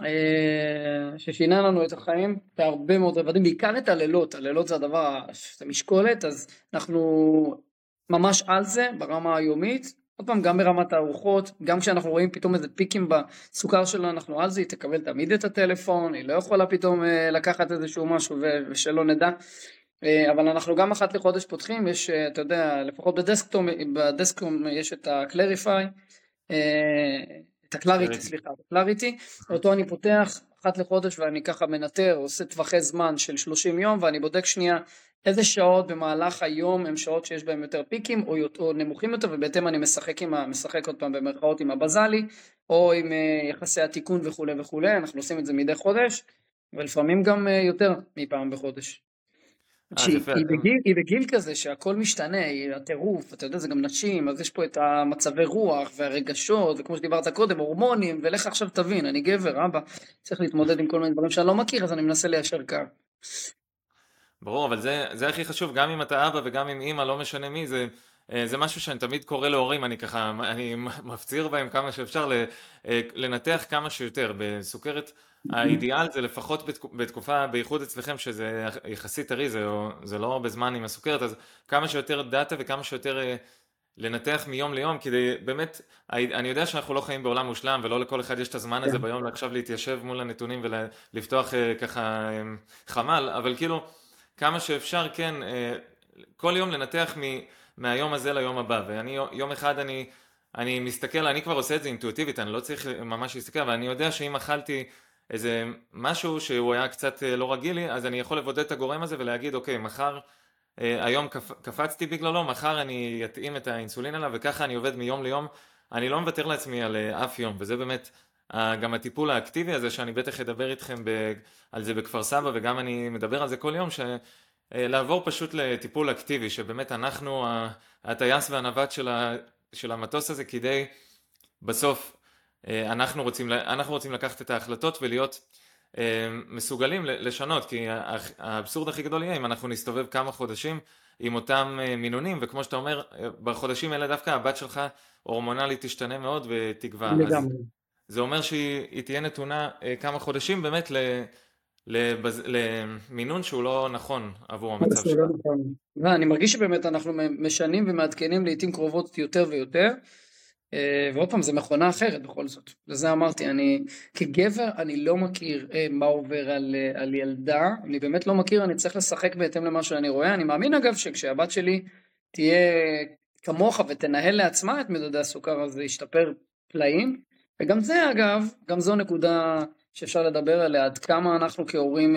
אה, ששינה לנו את החיים בהרבה מאוד רבדים, בעיקר את הלילות, הלילות זה הדבר, זה משקולת, אז אנחנו ממש על זה ברמה היומית, עוד פעם גם ברמת הארוחות, גם כשאנחנו רואים פתאום איזה פיקים בסוכר שלה אנחנו על זה, היא תקבל תמיד את הטלפון, היא לא יכולה פתאום אה, לקחת איזשהו משהו ושלא נדע. אה, אבל אנחנו גם אחת לחודש פותחים, יש, אתה יודע, לפחות בדסקטום, בדסקטום יש את ה-Clarify, את הקלאריטי, סליחה, הקלאריטי, אותו אני פותח אחת לחודש ואני ככה מנטר, עושה טווחי זמן של 30 יום ואני בודק שנייה איזה שעות במהלך היום הם שעות שיש בהם יותר פיקים או, או נמוכים יותר ובהתאם אני משחק, עם, משחק עוד פעם במרכאות עם הבזלי או עם uh, יחסי התיקון וכולי וכולי, אנחנו עושים את זה מדי חודש ולפעמים גם uh, יותר מפעם בחודש. אה, שהיא היא בגיל, היא בגיל כזה שהכל משתנה, היא הטירוף, אתה יודע, זה גם נשים, אז יש פה את המצבי רוח והרגשות, וכמו שדיברת קודם, הורמונים, ולך עכשיו תבין, אני גבר, אבא, צריך להתמודד עם כל מיני דברים שאני לא מכיר, אז אני מנסה ליישר קו. ברור, אבל זה, זה הכי חשוב, גם אם אתה אבא וגם אם אימא, לא משנה מי, זה, אה, זה משהו שאני תמיד קורא להורים, אני ככה, אני מפציר בהם כמה שאפשר אה, לנתח כמה שיותר. בסוכרת האידיאל זה לפחות בתקופה, בייחוד אצלכם שזה יחסית טרי, זה, זה לא הרבה זמן עם הסוכרת, אז כמה שיותר דאטה וכמה שיותר אה, לנתח מיום ליום, כדי באמת, אני יודע שאנחנו לא חיים בעולם מושלם ולא לכל אחד יש את הזמן הזה כן. ביום עכשיו להתיישב מול הנתונים ולפתוח ככה חמ"ל, אבל כאילו כמה שאפשר כן, כל יום לנתח מ, מהיום הזה ליום הבא, ואני יום אחד אני אני מסתכל, אני כבר עושה את זה אינטואיטיבית, אני לא צריך ממש להסתכל, אבל אני יודע שאם אכלתי איזה משהו שהוא היה קצת אה, לא רגיל לי, אז אני יכול לבודד את הגורם הזה ולהגיד, אוקיי, מחר, אה, היום קפ, קפצתי בגללו, מחר אני אתאים את האינסולין עליו, וככה אני עובד מיום ליום. אני לא מוותר לעצמי על אה, אף יום, וזה באמת גם הטיפול האקטיבי הזה, שאני בטח אדבר איתכם ב, על זה בכפר סבא, וגם אני מדבר על זה כל יום, שלעבור פשוט לטיפול אקטיבי, שבאמת אנחנו הטייס והנווט של, ה, של המטוס הזה, כדי בסוף אה, אנחנו רוצים, אנחנו רוצים לקחת את ההחלטות ולהיות אה, מסוגלים לשנות, כי האבסורד הכי גדול יהיה אם אנחנו נסתובב כמה חודשים עם אותם אה, מינונים, וכמו שאתה אומר, בחודשים האלה דווקא הבת שלך הורמונלית תשתנה מאוד ותגווע. לגמרי. זה אומר שהיא תהיה נתונה כמה חודשים באמת ל... לבז... למינון שהוא לא נכון עבור המצב שלנו. לא נכון. אני מרגיש שבאמת אנחנו משנים ומעדכנים לעיתים קרובות יותר ויותר. אה, ועוד פעם, זה מכונה אחרת בכל זאת. לזה אמרתי, אני כגבר, אני לא מכיר אה, מה עובר על, אה, על ילדה, אני באמת לא מכיר, אני צריך לשחק בהתאם למה שאני רואה. אני מאמין אגב שכשהבת שלי תהיה כמוך ותנהל לעצמה את מדדי הסוכר, אז זה ישתפר פלאים. וגם זה אגב, גם זו נקודה שאפשר לדבר עליה, עד כמה אנחנו כהורים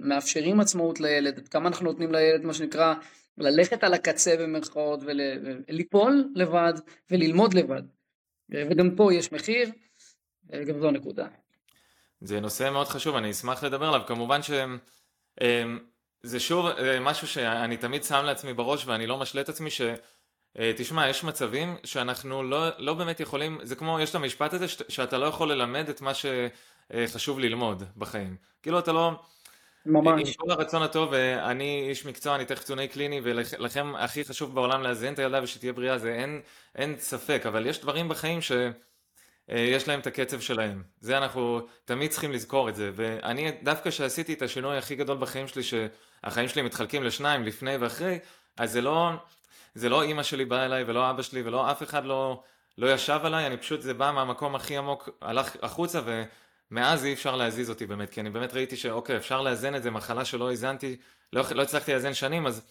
מאפשרים עצמאות לילד, עד כמה אנחנו נותנים לילד מה שנקרא ללכת על הקצה במרכאות וליפול לבד וללמוד לבד. וגם פה יש מחיר, גם זו נקודה. זה נושא מאוד חשוב, אני אשמח לדבר עליו. כמובן שזה שוב משהו שאני תמיד שם לעצמי בראש ואני לא משלה את עצמי ש... תשמע, יש מצבים שאנחנו לא, לא באמת יכולים, זה כמו, יש את המשפט הזה שאתה לא יכול ללמד את מה שחשוב ללמוד בחיים. כאילו אתה לא... ממש. עם כל הרצון הטוב, אני איש מקצוע, אני תכף תזונאי קליני, ולכם הכי חשוב בעולם לאזן את הילדה ושתהיה בריאה, זה אין, אין ספק, אבל יש דברים בחיים שיש להם את הקצב שלהם. זה אנחנו תמיד צריכים לזכור את זה, ואני דווקא שעשיתי את השינוי הכי גדול בחיים שלי, שהחיים שלי מתחלקים לשניים, לפני ואחרי, אז זה לא, זה לא אימא שלי באה אליי ולא אבא שלי ולא אף אחד לא, לא ישב עליי, אני פשוט, זה בא מהמקום הכי עמוק, הלך החוצה ו... מאז אי אפשר להזיז אותי באמת, כי אני באמת ראיתי שאוקיי, אפשר לאזן את זה, מחלה שלא האזנתי, לא, לא הצלחתי לאזן שנים, אז,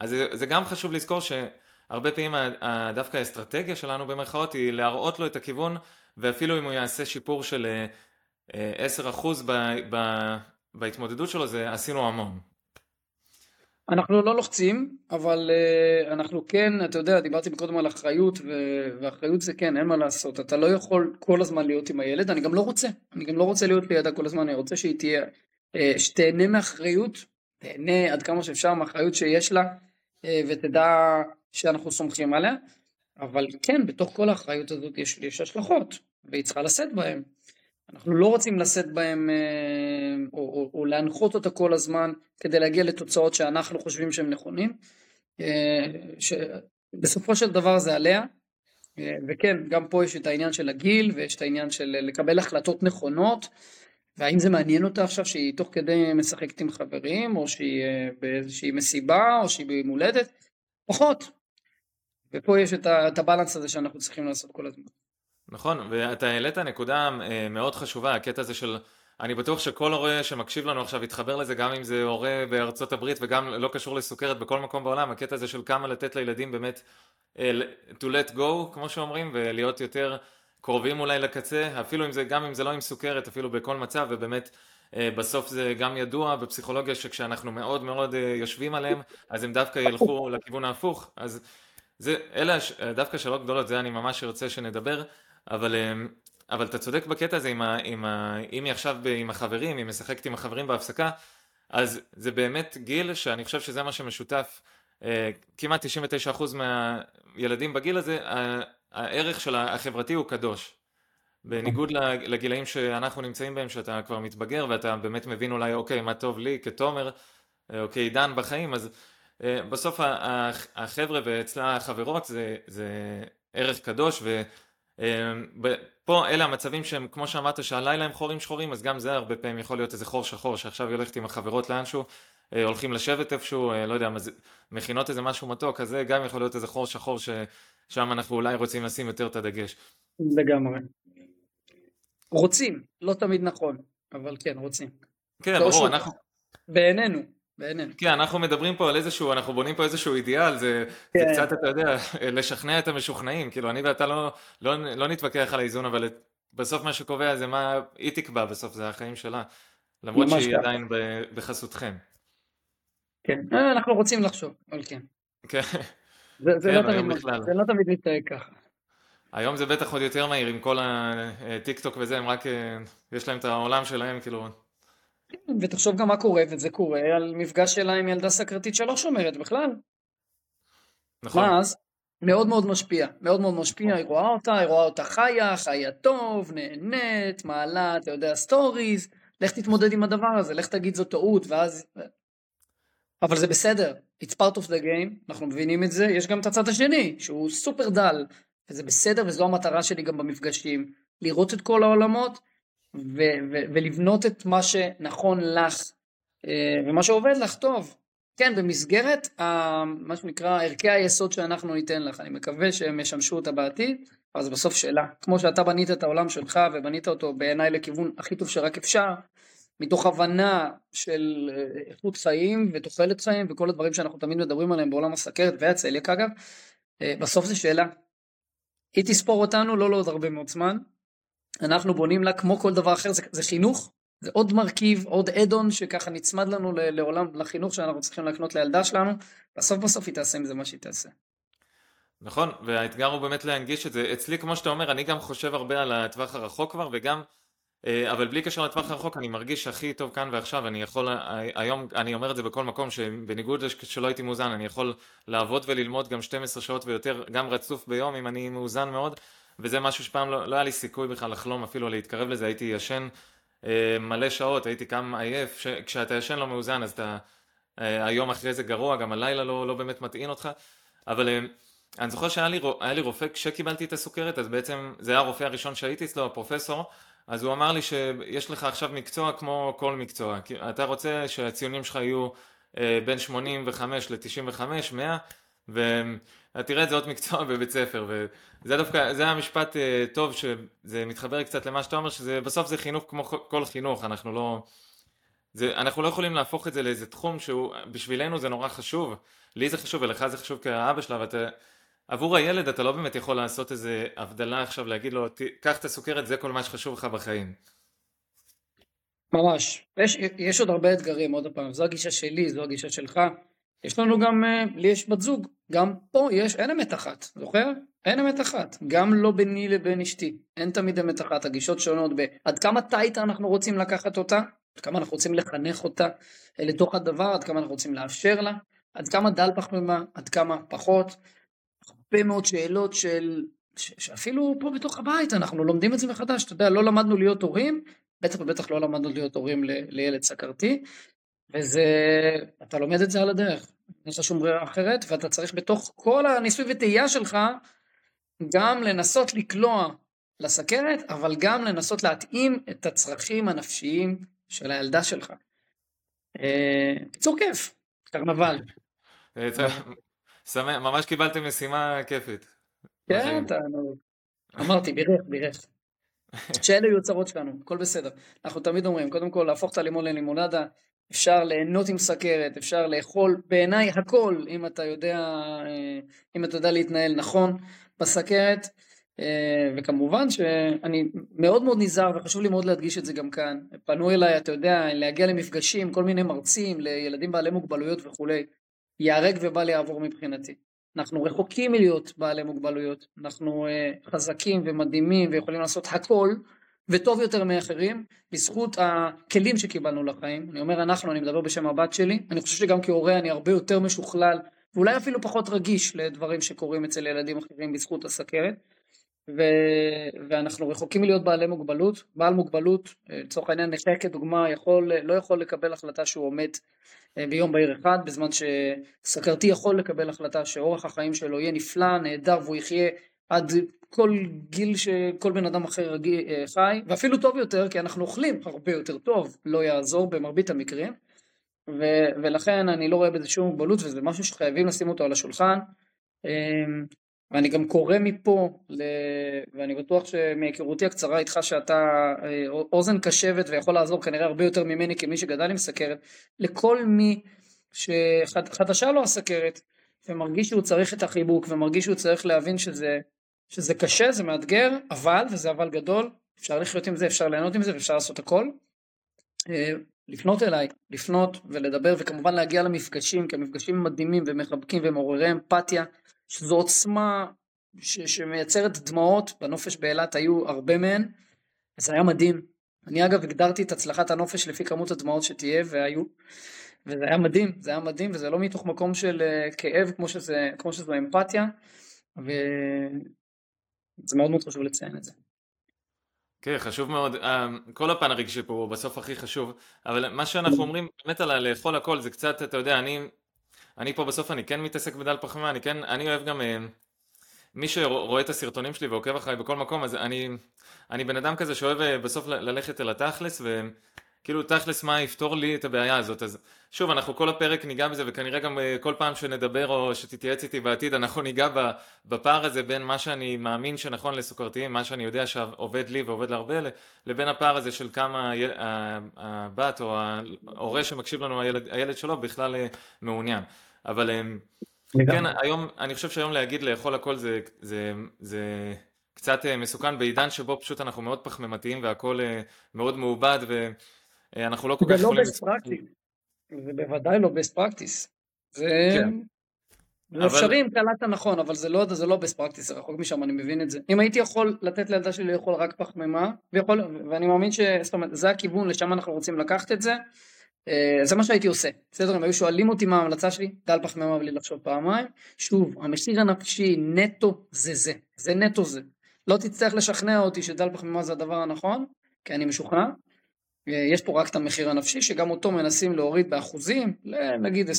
אז זה, זה גם חשוב לזכור שהרבה פעמים דווקא האסטרטגיה שלנו במרכאות היא להראות לו את הכיוון, ואפילו אם הוא יעשה שיפור של 10% אה, ב, ב, בהתמודדות שלו, זה עשינו המון. אנחנו לא לוחצים, אבל uh, אנחנו כן, אתה יודע, דיברתי קודם על אחריות, ו- ואחריות זה כן, אין מה לעשות. אתה לא יכול כל הזמן להיות עם הילד, אני גם לא רוצה. אני גם לא רוצה להיות לידה כל הזמן, אני רוצה שהיא תהיה, uh, שתהנה מאחריות, תהנה עד כמה שאפשר מאחריות שיש לה, uh, ותדע שאנחנו סומכים עליה. אבל כן, בתוך כל האחריות הזאת יש, יש השלכות, והיא צריכה לשאת בהן. אנחנו לא רוצים לשאת בהם אה, או, או, או להנחות אותה כל הזמן כדי להגיע לתוצאות שאנחנו חושבים שהם נכונים. אה, שבסופו של דבר זה עליה. אה, וכן, גם פה יש את העניין של הגיל ויש את העניין של לקבל החלטות נכונות. והאם זה מעניין אותה עכשיו שהיא תוך כדי משחקת עם חברים, או שהיא באיזושהי מסיבה, או שהיא ביום הולדת? פחות. ופה יש את הבלנס הזה שאנחנו צריכים לעשות כל הזמן. נכון, ואתה העלית נקודה אה, מאוד חשובה, הקטע הזה של... אני בטוח שכל הורה שמקשיב לנו עכשיו יתחבר לזה, גם אם זה הורה בארצות הברית וגם לא קשור לסוכרת בכל מקום בעולם, הקטע הזה של כמה לתת לילדים באמת אה, to let go, כמו שאומרים, ולהיות יותר קרובים אולי לקצה, אפילו אם זה, גם אם זה לא עם סוכרת, אפילו בכל מצב, ובאמת אה, בסוף זה גם ידוע בפסיכולוגיה שכשאנחנו מאוד מאוד יושבים עליהם, אז הם דווקא ילכו לכיוון ההפוך, אז זה, אלה דווקא שאלות גדולות, זה אני ממש ארצה שנדבר. אבל, אמ, אבל אתה צודק בקטע הזה, עם ה, עם ה, אם היא עכשיו עם החברים, היא משחקת עם החברים בהפסקה, אז זה באמת גיל שאני חושב שזה מה שמשותף, אה, כמעט 99% מהילדים בגיל הזה, הערך של החברתי הוא קדוש. בניגוד לגילאים שאנחנו נמצאים בהם, שאתה כבר מתבגר ואתה באמת מבין אולי, אוקיי, מה טוב לי? כתומר, אה, אוקיי, עידן בחיים, אז אה, בסוף החבר'ה ואצלה החברות זה, זה ערך קדוש, פה אלה המצבים שהם כמו שאמרת שהלילה הם חורים שחורים אז גם זה הרבה פעמים יכול להיות איזה חור שחור שעכשיו היא הולכת עם החברות לאנשהו אה, הולכים לשבת איפשהו אה, לא יודע מכינות איזה משהו מתוק אז זה גם יכול להיות איזה חור שחור ששם אנחנו אולי רוצים לשים יותר את הדגש. לגמרי. רוצים לא תמיד נכון אבל כן רוצים. כן לא ברור אנחנו. בעינינו. בעינינו. כן, אנחנו מדברים פה על איזשהו, אנחנו בונים פה איזשהו אידיאל, זה, כן. זה קצת, אתה יודע, לשכנע את המשוכנעים, כאילו אני ואתה לא, לא, לא נתווכח על האיזון, אבל בסוף מה שקובע זה מה היא תקבע בסוף, זה החיים שלה, למרות שהיא כך. עדיין בחסותכם. כן, אה, אנחנו רוצים לחשוב, אבל כן. כן. זה, זה, כן, לא תמיד, זה לא תמיד מתנהג ככה. היום זה בטח עוד יותר מהיר עם כל הטיק טוק וזה, הם רק, אה, יש להם את העולם שלהם, כאילו, ותחשוב גם מה קורה, וזה קורה על מפגש שלה עם ילדה סוכרתית שלא שומרת בכלל. נכון. ואז מאוד מאוד משפיע, מאוד מאוד משפיע, היא רואה אותה, היא רואה אותה חיה, חיה טוב, נהנית, מעלה, אתה יודע, stories, לך תתמודד עם הדבר הזה, לך תגיד זו טעות, ואז... אבל זה בסדר, it's part of the game, אנחנו מבינים את זה, יש גם את הצד השני, שהוא סופר דל, וזה בסדר, וזו המטרה שלי גם במפגשים, לראות את כל העולמות, ו- ו- ולבנות את מה שנכון לך אה, ומה שעובד לך טוב. כן, במסגרת ה- מה שנקרא ערכי היסוד שאנחנו ניתן לך, אני מקווה שהם ישמשו אותה בעתיד, אבל זה בסוף שאלה. כמו שאתה בנית את העולם שלך ובנית אותו בעיניי לכיוון הכי טוב שרק אפשר, מתוך הבנה של אה, איכות חיים ותוחלת חיים וכל הדברים שאנחנו תמיד מדברים עליהם בעולם הסכרת והצליאק אגב, אה, בסוף זה שאלה. היא תספור אותנו לא לעוד הרבה מאוד זמן, אנחנו בונים לה כמו כל דבר אחר, זה, זה חינוך, זה עוד מרכיב, עוד אדון שככה נצמד לנו לעולם, לחינוך שאנחנו צריכים להקנות לילדה שלנו, בסוף בסוף היא תעשה עם זה מה שהיא תעשה. נכון, והאתגר הוא באמת להנגיש את זה. אצלי, כמו שאתה אומר, אני גם חושב הרבה על הטווח הרחוק כבר, וגם, אה, אבל בלי קשר לטווח הרחוק, אני מרגיש הכי טוב כאן ועכשיו, אני יכול, היום, אני אומר את זה בכל מקום, שבניגוד שלא הייתי מאוזן, אני יכול לעבוד וללמוד גם 12 שעות ויותר, גם רצוף ביום, אם אני מאוזן מאוד, וזה משהו שפעם לא, לא היה לי סיכוי בכלל לחלום אפילו להתקרב לזה, הייתי ישן אה, מלא שעות, הייתי קם עייף, ש... כשאתה ישן לא מאוזן אז אתה אה, היום אחרי זה גרוע, גם הלילה לא, לא באמת מטעין אותך, אבל אה, אני זוכר שהיה לי, לי רופא כשקיבלתי את הסוכרת, אז בעצם זה היה הרופא הראשון שהייתי אצלו, הפרופסור, אז הוא אמר לי שיש לך עכשיו מקצוע כמו כל מקצוע, אתה רוצה שהציונים שלך יהיו בין 85 ל-95, 100, ותראה את זה עוד מקצוע בבית ספר, וזה דווקא, זה המשפט אה, טוב, שזה מתחבר קצת למה שאתה אומר, שבסוף זה חינוך כמו כל חינוך, אנחנו לא... זה, אנחנו לא יכולים להפוך את זה לאיזה תחום שהוא, בשבילנו זה נורא חשוב, לי זה חשוב ולך זה חשוב כאבא שלה, ואתה, עבור הילד אתה לא באמת יכול לעשות איזה הבדלה עכשיו, להגיד לו, קח את הסוכרת, זה כל מה שחשוב לך בחיים. ממש. יש, יש עוד הרבה אתגרים, עוד פעם, זו הגישה שלי, זו הגישה שלך. יש לנו גם, אה, לי יש בת זוג, גם פה יש, אין אמת אחת, זוכר? אין אמת אחת, גם לא ביני לבין אשתי, אין תמיד אמת אחת, הגישות שונות בעד כמה טייטה אנחנו רוצים לקחת אותה, עד כמה אנחנו רוצים לחנך אותה אה, לתוך הדבר, עד כמה אנחנו רוצים לאפשר לה, עד כמה דל פחמימה, עד כמה פחות, הרבה מאוד שאלות של, ש, שאפילו פה בתוך הבית אנחנו לומדים את זה מחדש, אתה יודע, לא למדנו להיות הורים, בטח ובטח לא למדנו להיות הורים ל, לילד סכרתי, וזה, אתה לומד את זה על הדרך, אין לך שום ברירה אחרת, ואתה צריך בתוך כל הניסוי וטעייה שלך, גם לנסות לקלוע לסכרת, אבל גם לנסות להתאים את הצרכים הנפשיים של הילדה שלך. קיצור כיף, קרנבל. אה, ממש קיבלתם משימה כיפית. כן, אמרתי, בירך, בירך. שאלה יהיו צרות שלנו, הכל בסדר. אנחנו תמיד אומרים, קודם כל להפוך את הלימון ללימונדה, אפשר ליהנות עם סכרת, אפשר לאכול בעיניי הכל, אם אתה יודע, אה, אם אתה יודע להתנהל נכון בסכרת, אה, וכמובן שאני מאוד מאוד נזהר וחשוב לי מאוד להדגיש את זה גם כאן. פנו אליי, אתה יודע, להגיע למפגשים, כל מיני מרצים, לילדים בעלי מוגבלויות וכולי. ייהרג ובל יעבור מבחינתי. אנחנו רחוקים מלהיות בעלי מוגבלויות, אנחנו uh, חזקים ומדהימים ויכולים לעשות הכל וטוב יותר מאחרים בזכות הכלים שקיבלנו לחיים. אני אומר אנחנו, אני מדבר בשם הבת שלי, אני חושב שגם כהורה אני הרבה יותר משוכלל ואולי אפילו פחות רגיש לדברים שקורים אצל ילדים אחרים בזכות הסכרת. ו... ואנחנו רחוקים מלהיות בעלי מוגבלות. בעל מוגבלות, לצורך העניין נכה כדוגמה, יכול, לא יכול לקבל החלטה שהוא עומד אה, ביום בהיר אחד, בזמן שסכרתי יכול לקבל החלטה שאורח החיים שלו יהיה נפלא, נהדר, והוא יחיה עד כל גיל שכל בן אדם אחר אה, חי, ואפילו טוב יותר, כי אנחנו אוכלים הרבה יותר טוב, לא יעזור במרבית המקרים. ו- ולכן אני לא רואה בזה שום מוגבלות וזה משהו שחייבים לשים אותו על השולחן ואני גם קורא מפה, ל... ואני בטוח שמהיכרותי הקצרה איתך שאתה אה, אוזן קשבת ויכול לעזור כנראה הרבה יותר ממני כמי שגדל עם סכרת, לכל מי שחדשה לו הסכרת ומרגיש שהוא צריך את החיבוק ומרגיש שהוא צריך להבין שזה, שזה קשה, זה מאתגר, אבל, וזה אבל גדול, אפשר לחיות עם זה, אפשר ליהנות עם זה ואפשר לעשות הכל. אה, לפנות אליי, לפנות ולדבר וכמובן להגיע למפגשים, כי המפגשים מדהימים ומחבקים ומעוררי אמפתיה. שזו עוצמה ש, שמייצרת דמעות, בנופש באילת היו הרבה מהן, זה היה מדהים. אני אגב הגדרתי את הצלחת הנופש לפי כמות הדמעות שתהיה, והיו, וזה היה מדהים, זה היה מדהים, וזה לא מתוך מקום של uh, כאב כמו שזה, כמו שזו אמפתיה, וזה מאוד מאוד חשוב לציין את זה. כן, חשוב מאוד. אה, כל הפן הרגשי פה הוא בסוף הכי חשוב, אבל מה שאנחנו אומרים באמת על לאכול הכל זה קצת, אתה יודע, אני אני פה בסוף אני כן מתעסק בדל פחמימה, אני כן, אני אוהב גם, אה, מי שרואה את הסרטונים שלי ועוקב אחריי בכל מקום, אז אני, אני בן אדם כזה שאוהב אה, בסוף ללכת אל התכלס, וכאילו תכלס מה יפתור לי את הבעיה הזאת, אז שוב, אנחנו כל הפרק ניגע בזה, וכנראה גם אה, כל פעם שנדבר או שתתייעץ איתי בעתיד, אנחנו ניגע בפער הזה בין מה שאני מאמין שנכון לסוכרתיים, מה שאני יודע שעובד לי ועובד להרבה, לבין הפער הזה של כמה הבת או ההורה שמקשיב לנו, הילד, הילד שלו, בכלל מעוניין. אבל אמ, כן, היום, אני חושב שהיום להגיד לאכול הכל זה, זה, זה קצת אה, מסוכן בעידן שבו פשוט אנחנו מאוד פחמימתיים והכל אה, מאוד מעובד אנחנו לא כל כך יכולים... זה לא best practice, זה בוודאי לא best practice. זה... כן. זה אפשרי אם קלטת נכון, אבל זה לא, זה לא best practice, זה רחוק משם, אני מבין את זה. אם הייתי יכול לתת לילדה שלי לאכול רק פחמימה, ויכול, ואני מאמין ש... זאת אומרת, זה הכיוון, לשם אנחנו רוצים לקחת את זה, אה, זה מה שהייתי עושה. בסדר, אם היו שואלים אותי מה ההמלצה שלי, דל פחמימה בלי לחשוב פעמיים. שוב, המחיר הנפשי נטו זה זה, זה נטו זה. לא תצטרך לשכנע אותי שדל פחמימה זה הדבר הנכון, כי אני משוכנע. אה, יש פה רק את המחיר הנפשי, שגם אותו מנסים להוריד באחוזים, נגיד 20-30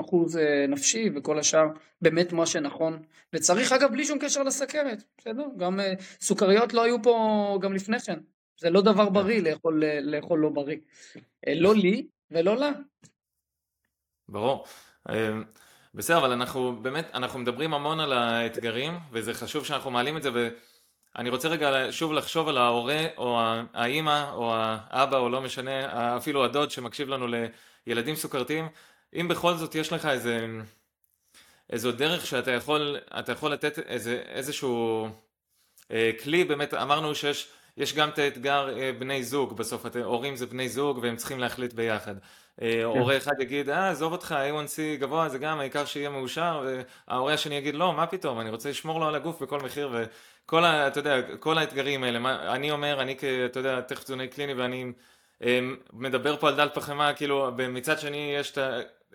אחוז אה, נפשי, וכל השאר באמת מה שנכון. וצריך אגב בלי שום קשר לסכרת, בסדר? גם סוכריות לא היו פה גם לפני כן. זה לא דבר בריא לאכול, לאכול לא בריא. לא לי ולא לה. ברור. בסדר, אבל אנחנו באמת, אנחנו מדברים המון על האתגרים, וזה חשוב שאנחנו מעלים את זה, ואני רוצה רגע שוב לחשוב על ההורה, או האימא, או האבא, או לא משנה, אפילו הדוד שמקשיב לנו לילדים סוכרתיים, אם בכל זאת יש לך איזה, איזו דרך שאתה יכול, יכול לתת איזה, איזשהו אה, כלי, באמת אמרנו שיש יש גם את האתגר אה, בני זוג, בסוף הורים זה בני זוג והם צריכים להחליט ביחד. אה, כן. הורה אחד יגיד, אה, עזוב אותך, A1C גבוה זה גם, העיקר שיהיה מאושר, וההורה השני יגיד, לא, מה פתאום, אני רוצה לשמור לו על הגוף בכל מחיר, וכל ה... אתה יודע, כל האתגרים האלה, מה, אני אומר, אני. אתה יודע, תכף תזונאי קליני, ואני אה, מדבר פה על דל פחמה, כאילו, מצד שני יש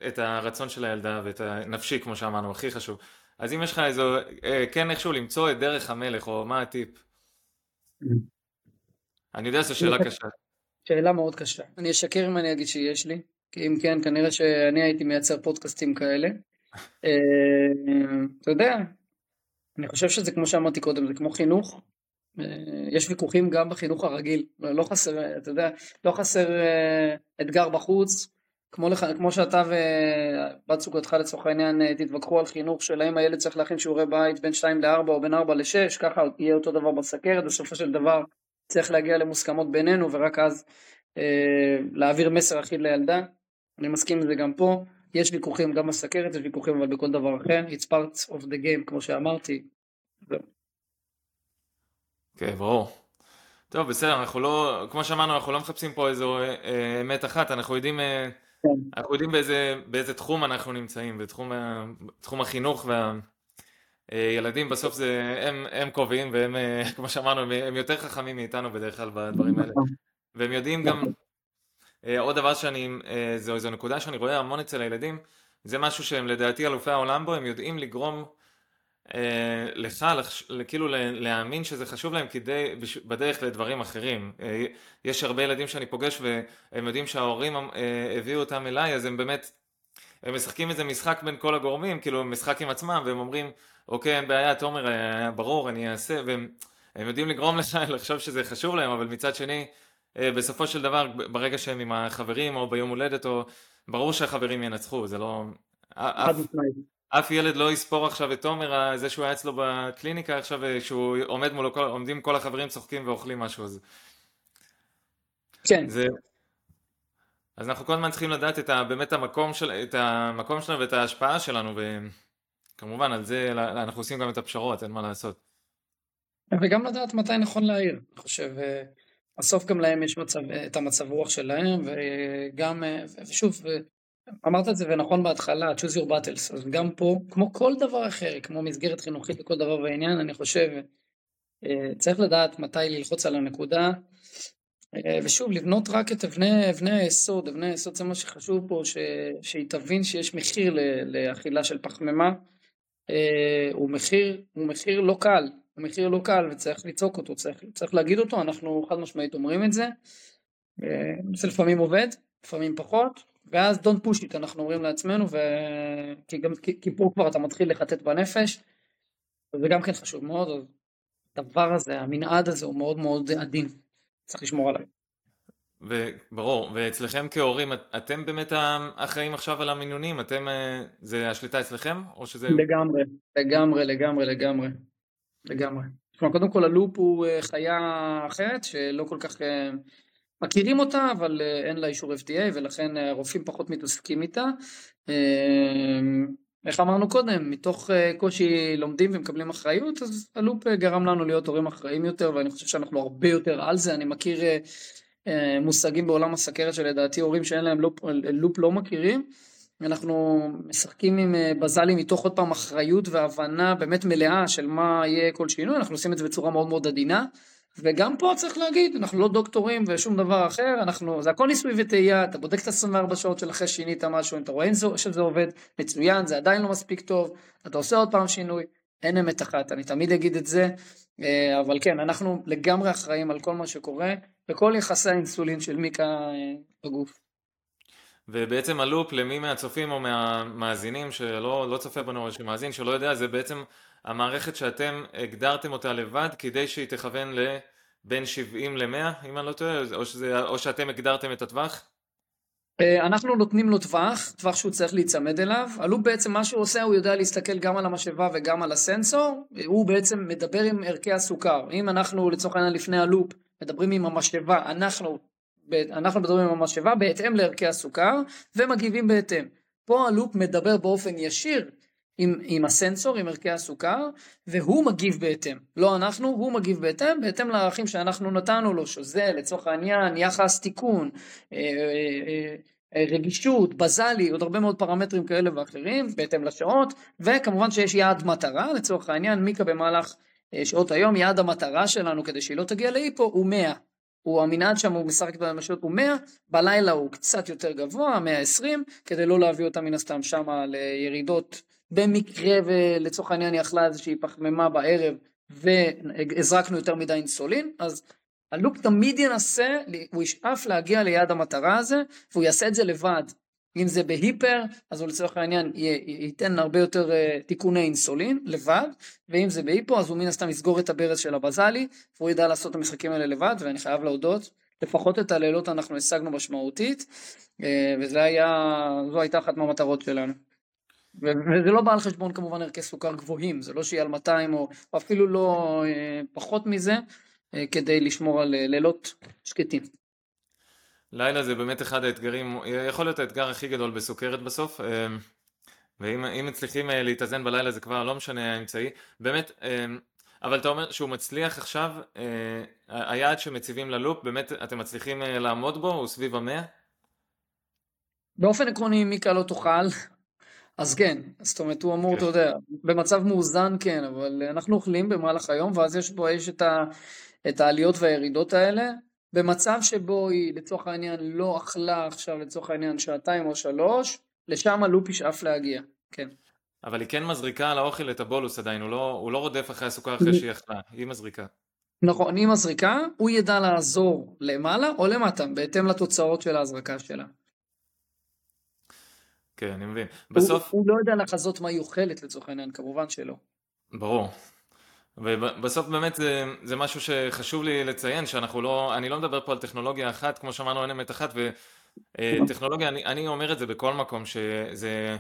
את הרצון של הילדה ואת הנפשי, כמו שאמרנו, הכי חשוב. אז אם יש לך איזו, כן איכשהו למצוא את דרך המלך, או מה הטיפ? Mm. אני יודע שזו שאלה קשה. שאלה מאוד קשה. אני אשקר אם אני אגיד שיש לי, כי אם כן, כנראה שאני הייתי מייצר פודקאסטים כאלה. אה, אתה יודע, אני חושב שזה כמו שאמרתי קודם, זה כמו חינוך. אה, יש ויכוחים גם בחינוך הרגיל, לא חסר, אתה יודע, לא חסר אה, אתגר בחוץ, כמו, לך, כמו שאתה ובת זוגתך לצורך העניין תתווכחו על חינוך של האם הילד צריך להכין שיעורי בית בין 2 ל-4 או בין 4 ל-6, ככה יהיה אותו דבר בסכרת, בסופו של דבר צריך להגיע למוסכמות בינינו ורק אז אה, להעביר מסר אחיד לילדה. אני מסכים עם זה גם פה. יש ויכוחים גם בסכרת, יש ויכוחים אבל בכל דבר אחר. It's part of the game כמו שאמרתי. כן, okay, ברור. טוב, בסדר, אנחנו לא, כמו שאמרנו, אנחנו לא מחפשים פה איזו אה, אה אמת אחת, אנחנו יודעים, אה, כן. אנחנו יודעים באיזה, באיזה תחום אנחנו נמצאים, בתחום החינוך וה... אה, בסוף זה, הם, הם קובעים והם, אה, כמו שאמרנו, הם, הם יותר חכמים מאיתנו בדרך כלל בדברים האלה. נכון. והם יודעים גם, אה, עוד דבר שאני, זו, זו נקודה שאני רואה המון אצל הילדים, זה משהו שהם לדעתי אלופי העולם בו, הם יודעים לגרום לך, כאילו להאמין שזה חשוב להם כדי, בדרך לדברים אחרים. יש הרבה ילדים שאני פוגש והם יודעים שההורים הביאו אותם אליי, אז הם באמת, הם משחקים איזה משחק בין כל הגורמים, כאילו משחק עם עצמם, והם אומרים, אוקיי, אין בעיה, תומר, היה ברור, אני אעשה, והם יודעים לגרום לך לחשוב שזה חשוב להם, אבל מצד שני, אה, בסופו של דבר, ברגע שהם עם החברים או ביום הולדת, או... ברור שהחברים ינצחו, זה לא... אף, אף ילד לא יספור עכשיו את תומר, זה שהוא היה אצלו בקליניקה עכשיו, שהוא עומד מולו, עומדים כל החברים, צוחקים ואוכלים משהו, אז... כן. זה... אז אנחנו כל הזמן צריכים לדעת את ה, באמת המקום, של, את המקום שלנו ואת ההשפעה שלנו, ו... כמובן, על זה אנחנו עושים גם את הפשרות, אין מה לעשות. וגם לדעת מתי נכון להעיר, אני חושב, אה, בסוף גם להם יש מצב, את המצב רוח שלהם, וגם, אה, ושוב, אמרת את זה ונכון בהתחלה, choose your battles, אז גם פה, כמו כל דבר אחר, כמו מסגרת חינוכית וכל דבר בעניין, אני חושב, אה, צריך לדעת מתי ללחוץ על הנקודה, ושוב, לבנות רק את אבני, אבני היסוד, אבני היסוד זה מה שחשוב פה, ש, שהיא תבין שיש מחיר לאכילה של פחמימה, אה, הוא מחיר, הוא מחיר לא קל, הוא מחיר לא קל וצריך לצעוק אותו, צריך, צריך להגיד אותו, אנחנו חד משמעית אומרים את זה, אה, זה לפעמים עובד, לפעמים פחות, ואז don't push it אנחנו אומרים לעצמנו, ו... כי, גם, כי, כי פה כבר אתה מתחיל לחטט בנפש, וזה גם כן חשוב מאוד, הדבר הזה, המנעד הזה הוא מאוד מאוד עדין, צריך לשמור עליו. וברור, ואצלכם כהורים, אתם באמת האחראים עכשיו על המינונים? אתם, אה, זה השליטה אצלכם? או שזה... לגמרי, לגמרי, לגמרי, לגמרי. לגמרי. כלומר, קודם כל הלופ הוא אה, חיה אחרת, שלא כל כך אה, מכירים אותה, אבל אין לה אישור FDA, ולכן הרופאים פחות מתעסקים איתה. איך אמרנו קודם, מתוך קושי לומדים ומקבלים אחריות, אז הלופ גרם לנו להיות הורים אחראים יותר, ואני חושב שאנחנו הרבה יותר על זה. אני מכיר אה, מושגים בעולם הסכרת שלדעתי הורים שאין להם לופ, לופ לא מכירים. אנחנו משחקים עם אה, בזלי מתוך עוד פעם אחריות והבנה באמת מלאה של מה יהיה כל שינוי, אנחנו עושים את זה בצורה מאוד מאוד עדינה. וגם פה צריך להגיד, אנחנו לא דוקטורים ושום דבר אחר, אנחנו, זה הכל ניסוי וטעייה, אתה בודק את ה-24 שעות של אחרי שינית משהו, אם אתה רואה שזה עובד מצוין, זה עדיין לא מספיק טוב, אתה עושה עוד פעם שינוי, אין אמת אחת, אני תמיד אגיד את זה, אה, אבל כן, אנחנו לגמרי אחראים על כל מה שקורה, וכל יחסי האינסולין של מיקה אה, בגוף. ובעצם הלופ למי מהצופים או מהמאזינים שלא לא צופה בנו או שמאזין שלא יודע זה בעצם המערכת שאתם הגדרתם אותה לבד כדי שהיא תכוון לבין 70 ל-100 אם אני לא טועה או, שזה, או שאתם הגדרתם את הטווח? אה, אנחנו נותנים לו טווח, טווח שהוא צריך להיצמד אליו. הלופ בעצם מה שהוא עושה, הוא יודע להסתכל גם על המשאבה וגם על הסנסור. הוא בעצם מדבר עם ערכי הסוכר. אם אנחנו לצורך העניין לפני הלופ מדברים עם המשאבה, אנחנו, אנחנו מדברים עם המשאבה בהתאם לערכי הסוכר ומגיבים בהתאם. פה הלופ מדבר באופן ישיר עם, עם הסנסור, עם ערכי הסוכר, והוא מגיב בהתאם. לא אנחנו, הוא מגיב בהתאם, בהתאם לערכים שאנחנו נתנו לו, שזה לצורך העניין יחס תיקון, אה, אה, אה, רגישות, בזלי, עוד הרבה מאוד פרמטרים כאלה ואחרים, בהתאם לשעות, וכמובן שיש יעד מטרה, לצורך העניין מיקה במהלך שעות היום, יעד המטרה שלנו כדי שהיא לא תגיע להיפו הוא 100. הוא המנעד שם הוא משחק במשעות הוא 100, בלילה הוא קצת יותר גבוה, 120, כדי לא להביא אותה מן הסתם שמה לירידות במקרה ולצורך העניין היא אכלה איזושהי פחמימה בערב והזרקנו יותר מדי אינסולין, אז הלוק תמיד ינסה, הוא ישאף להגיע ליעד המטרה הזה, והוא יעשה את זה לבד. אם זה בהיפר, אז הוא לצורך העניין ייתן הרבה יותר uh, תיקוני אינסולין לבד, ואם זה בהיפו, אז הוא מן הסתם יסגור את הברז של הבזלי, והוא ידע לעשות את המשחקים האלה לבד, ואני חייב להודות, לפחות את הלילות אנחנו השגנו משמעותית, uh, וזו הייתה אחת מהמטרות שלנו. וזה לא בא על חשבון כמובן ערכי סוכר גבוהים, זה לא שיהיה על 200 או, או אפילו לא אה, פחות מזה, אה, כדי לשמור על אה, לילות שקטים. לילה זה באמת אחד האתגרים, יכול להיות האתגר הכי גדול בסוכרת בסוף, ואם מצליחים להתאזן בלילה זה כבר לא משנה האמצעי, באמת, אבל אתה אומר שהוא מצליח עכשיו, היעד שמציבים ללופ, באמת אתם מצליחים לעמוד בו, הוא סביב המאה? באופן עקרוני מיקה לא תאכל, אז כן, זאת אומרת הוא אמור, כן. אתה יודע, במצב מאוזן כן, אבל אנחנו אוכלים במהלך היום ואז יש בו, יש את, ה, את העליות והירידות האלה, במצב שבו היא לצורך העניין לא אכלה עכשיו לצורך העניין שעתיים או שלוש, לשם הלופ ישאף להגיע, כן. אבל היא כן מזריקה על האוכל את הבולוס עדיין, הוא לא, הוא לא רודף אחרי הסוכר אחרי שהיא אכלה, היא מזריקה. נכון, היא מזריקה, הוא ידע לעזור למעלה או למטה, בהתאם לתוצאות של ההזרקה שלה. כן, אני מבין. בסוף... הוא, הוא לא יודע לחזות מה היא אוכלת לצורך העניין, כמובן שלא. ברור. ובסוף באמת זה, זה משהו שחשוב לי לציין, שאנחנו לא, אני לא מדבר פה על טכנולוגיה אחת, כמו שאמרנו אין אמת אחת, וטכנולוגיה, אני, אני אומר את זה בכל מקום, שזה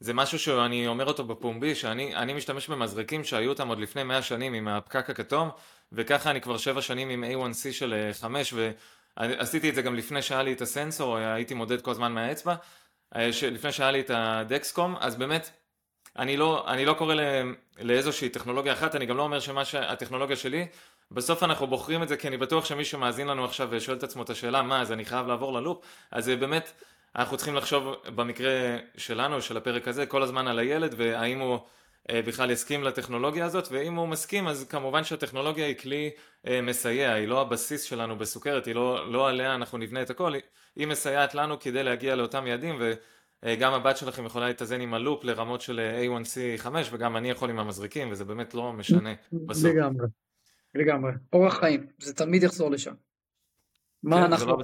זה משהו שאני אומר אותו בפומבי, שאני משתמש במזרקים שהיו אותם עוד לפני 100 שנים עם הפקק הכתום, וככה אני כבר 7 שנים עם A1C של 5, ועשיתי את זה גם לפני שהיה לי את הסנסור, הייתי מודד כל הזמן מהאצבע, אה, לפני שהיה לי את הדקסקום, אז באמת, אני לא, אני לא קורא לאיזושהי טכנולוגיה אחת, אני גם לא אומר שמה שהטכנולוגיה שלי, בסוף אנחנו בוחרים את זה כי אני בטוח שמי שמאזין לנו עכשיו ושואל את עצמו את השאלה מה אז אני חייב לעבור ללופ, אז באמת אנחנו צריכים לחשוב במקרה שלנו, של הפרק הזה, כל הזמן על הילד והאם הוא אה, בכלל יסכים לטכנולוגיה הזאת, ואם הוא מסכים אז כמובן שהטכנולוגיה היא כלי אה, מסייע, היא לא הבסיס שלנו בסוכרת, היא לא, לא עליה אנחנו נבנה את הכל, היא מסייעת לנו כדי להגיע לאותם יעדים וגם הבת שלכם יכולה להתאזן עם הלופ לרמות של אה, A1C 5 וגם אני יכול עם המזריקים וזה באמת לא משנה בסוף. לגמרי, לגמרי, אורח חיים, זה תמיד יחזור לשם. מה, כן, אנחנו, לא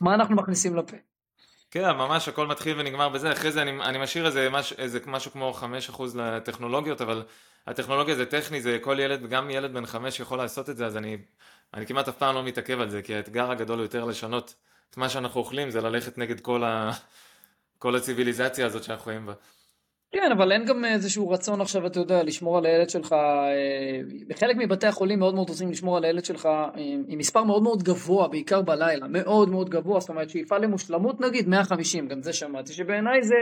מה אנחנו מכניסים לפה? כן, ממש הכל מתחיל ונגמר בזה, אחרי זה אני, אני משאיר איזה, מש, איזה משהו כמו 5% לטכנולוגיות, אבל הטכנולוגיה זה טכני, זה כל ילד, גם ילד בן 5 יכול לעשות את זה, אז אני, אני כמעט אף פעם לא מתעכב על זה, כי האתגר הגדול יותר לשנות את מה שאנחנו אוכלים, זה ללכת נגד כל, ה, כל הציוויליזציה הזאת שאנחנו חיים בה. כן, אבל אין גם איזשהו רצון עכשיו, אתה יודע, לשמור על הילד שלך, אה, בחלק מבתי החולים מאוד מאוד רוצים לשמור על הילד שלך אה, עם מספר מאוד מאוד גבוה, בעיקר בלילה, מאוד מאוד גבוה, זאת אומרת שאיפה למושלמות נגיד 150, גם זה שמעתי, שבעיניי זה,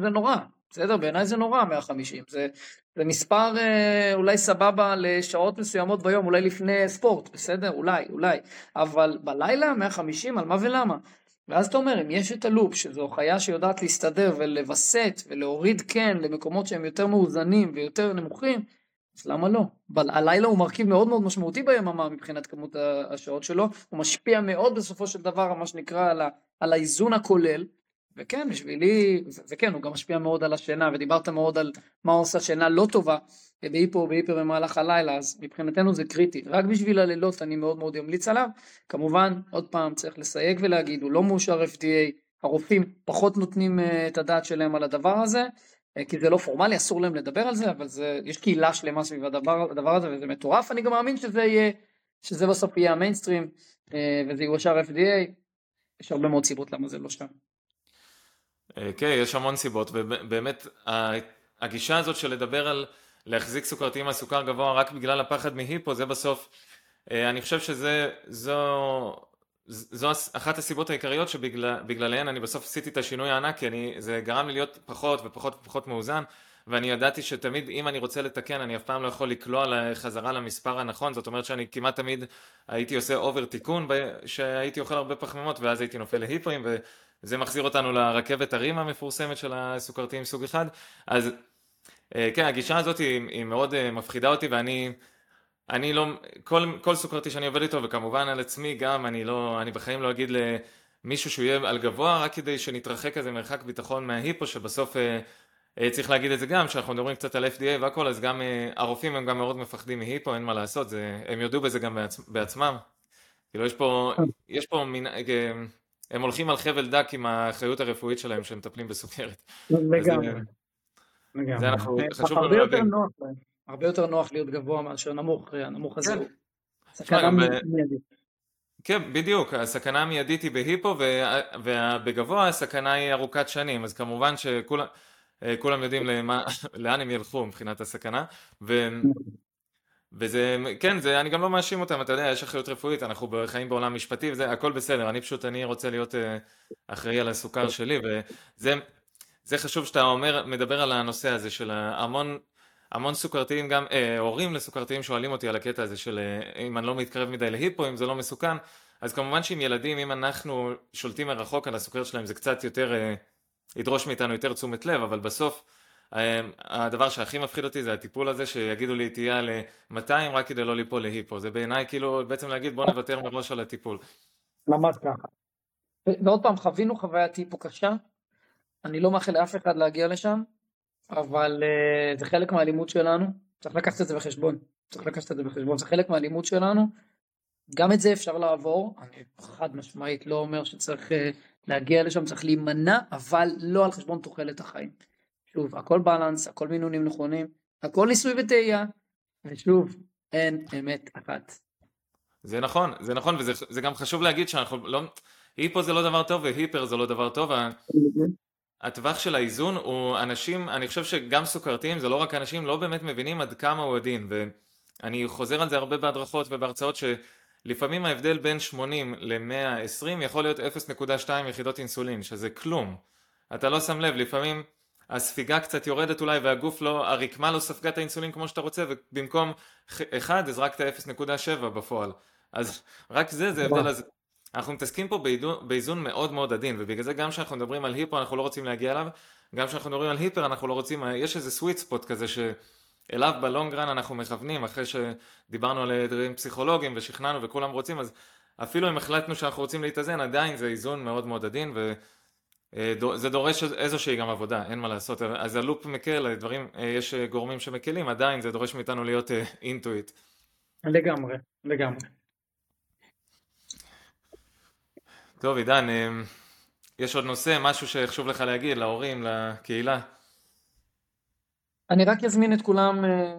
זה נורא, בסדר? בעיניי זה נורא 150. זה, זה מספר אה, אולי סבבה לשעות מסוימות ביום, אולי לפני ספורט, בסדר? אולי, אולי. אבל בלילה 150 על מה ולמה? ואז אתה אומר, אם יש את הלופ, שזו חיה שיודעת להסתדר ולווסת ולהוריד כן למקומות שהם יותר מאוזנים ויותר נמוכים, אז למה לא? אבל הלילה הוא מרכיב מאוד מאוד משמעותי ביממה מבחינת כמות השעות שלו, הוא משפיע מאוד בסופו של דבר מה שנקרא על, ה, על האיזון הכולל, וכן, בשבילי, וכן, הוא גם משפיע מאוד על השינה, ודיברת מאוד על מה עושה שינה לא טובה בהיפו או בהיפר במהלך הלילה, אז מבחינתנו זה קריטי. רק בשביל הלילות אני מאוד מאוד אמליץ עליו. כמובן, עוד פעם, צריך לסייג ולהגיד, הוא לא מאושר FDA, הרופאים פחות נותנים אה, את הדעת שלהם על הדבר הזה, אה, כי זה לא פורמלי, אסור להם לדבר על זה, אבל זה, יש קהילה שלמה סביב הדבר, הדבר הזה, וזה מטורף, אני גם מאמין שזה יהיה, שזה בסוף יהיה המיינסטרים, אה, וזה יאושר FDA, יש הרבה מאוד סיבות למה זה לא שם. כן, יש המון סיבות, ובאמת הגישה הזאת של לדבר על להחזיק סוכרתיים על סוכר גבוה רק בגלל הפחד מהיפו, זה בסוף, אה, אני חושב שזה, זו, זו אחת הסיבות העיקריות שבגלליהן אני בסוף עשיתי את השינוי הענק, כי אני, זה גרם לי להיות פחות ופחות ופחות מאוזן, ואני ידעתי שתמיד אם אני רוצה לתקן אני אף פעם לא יכול לקלוע חזרה למספר הנכון, זאת אומרת שאני כמעט תמיד הייתי עושה אובר תיקון, שהייתי אוכל הרבה פחמימות ואז הייתי נופל להיפואים, וזה מחזיר אותנו לרכבת הרים המפורסמת של הסוכרתיים סוג אחד, אז כן, הגישה הזאת היא, היא מאוד אה, מפחידה אותי ואני אני לא, כל, כל סוכרתי שאני עובד איתו וכמובן על עצמי גם, אני לא, אני בחיים לא אגיד למישהו שהוא יהיה על גבוה רק כדי שנתרחק איזה מרחק ביטחון מההיפו שבסוף אה, אה, צריך להגיד את זה גם, כשאנחנו מדברים קצת על FDA והכל, אז גם אה, הרופאים הם גם מאוד מפחדים מהיפו, אין מה לעשות, זה, הם יודו בזה גם בעצ, בעצמם. כאילו יש פה, יש פה מין, אה, הם הולכים על חבל דק עם האחריות הרפואית שלהם שהם מטפלים בסוכרת. לגמרי. זה אנחנו, חשוב לנו להבין. הרבה יותר נוח להיות גבוה מאשר נמוך, הנמוך הזה. הוא סכנה מיידית. כן, בדיוק, הסכנה המיידית היא בהיפו ובגבוה הסכנה היא ארוכת שנים, אז כמובן שכולם יודעים למה, לאן הם ילכו מבחינת הסכנה, ו, וזה, כן, זה, אני גם לא מאשים אותם, אתה יודע, יש אחריות רפואית, אנחנו חיים בעולם משפטי וזה, הכל בסדר, אני פשוט, אני רוצה להיות אה, אחראי על הסוכר שלי, וזה זה חשוב שאתה אומר, מדבר על הנושא הזה של המון, המון סוכרתיים גם, אה, הורים לסוכרתיים שואלים אותי על הקטע הזה של אה, אם אני לא מתקרב מדי להיפו, אם זה לא מסוכן, אז כמובן שעם ילדים, אם אנחנו שולטים מרחוק על הסוכרת שלהם, זה קצת יותר, אה, ידרוש מאיתנו יותר תשומת לב, אבל בסוף אה, הדבר שהכי מפחיד אותי זה הטיפול הזה שיגידו לי תהיה על 200 רק כדי לא ליפול להיפו, זה בעיניי כאילו בעצם להגיד בוא נוותר מראש על הטיפול. ממש ככה. ועוד פעם, חווינו חוויית היפו קשה, אני לא מאחל לאף אחד להגיע לשם, אבל uh, זה חלק מהלימוד שלנו, צריך לקחת את זה בחשבון, צריך לקחת את זה בחשבון, זה חלק מהלימוד שלנו, גם את זה אפשר לעבור, אני חד משמעית לא אומר שצריך uh, להגיע לשם, צריך להימנע, אבל לא על חשבון תוחלת החיים. שוב, הכל בלנס, הכל מינונים נכונים, הכל ניסוי וטעייה, ושוב, אין אמת אחת. זה נכון, זה נכון, וזה גם חשוב להגיד שאנחנו לא, היפו זה לא דבר טוב והיפר זה לא דבר טוב, הטווח של האיזון הוא אנשים, אני חושב שגם סוכרתיים זה לא רק אנשים לא באמת מבינים עד כמה הוא עדין ואני חוזר על זה הרבה בהדרכות ובהרצאות שלפעמים ההבדל בין 80 ל-120 יכול להיות 0.2 יחידות אינסולין שזה כלום. אתה לא שם לב לפעמים הספיגה קצת יורדת אולי והגוף לא, הרקמה לא ספגה את האינסולין כמו שאתה רוצה ובמקום 1 הזרקת 0.7 בפועל. אז רק זה זה הבדל אז אנחנו מתעסקים פה באיזון, מאוד מאוד עדין, ובגלל זה גם כשאנחנו מדברים על היפר אנחנו לא רוצים להגיע אליו, גם כשאנחנו מדברים על היפר אנחנו לא רוצים, יש איזה סוויט ספוט כזה שאליו בלונגרן אנחנו מכוונים, אחרי שדיברנו על דברים פסיכולוגיים ושכנענו וכולם רוצים, אז אפילו אם החלטנו שאנחנו רוצים להתאזן, עדיין זה איזון מאוד מאוד עדין, וזה דורש איזושהי גם עבודה, אין מה לעשות, אז הלופ מקל, הדברים, יש גורמים שמקלים, עדיין זה דורש מאיתנו להיות אינטואיט. לגמרי, לגמרי. טוב, עידן, אמ, יש עוד נושא, משהו שחשוב לך להגיד להורים, לקהילה? אני רק אזמין את כולם אה,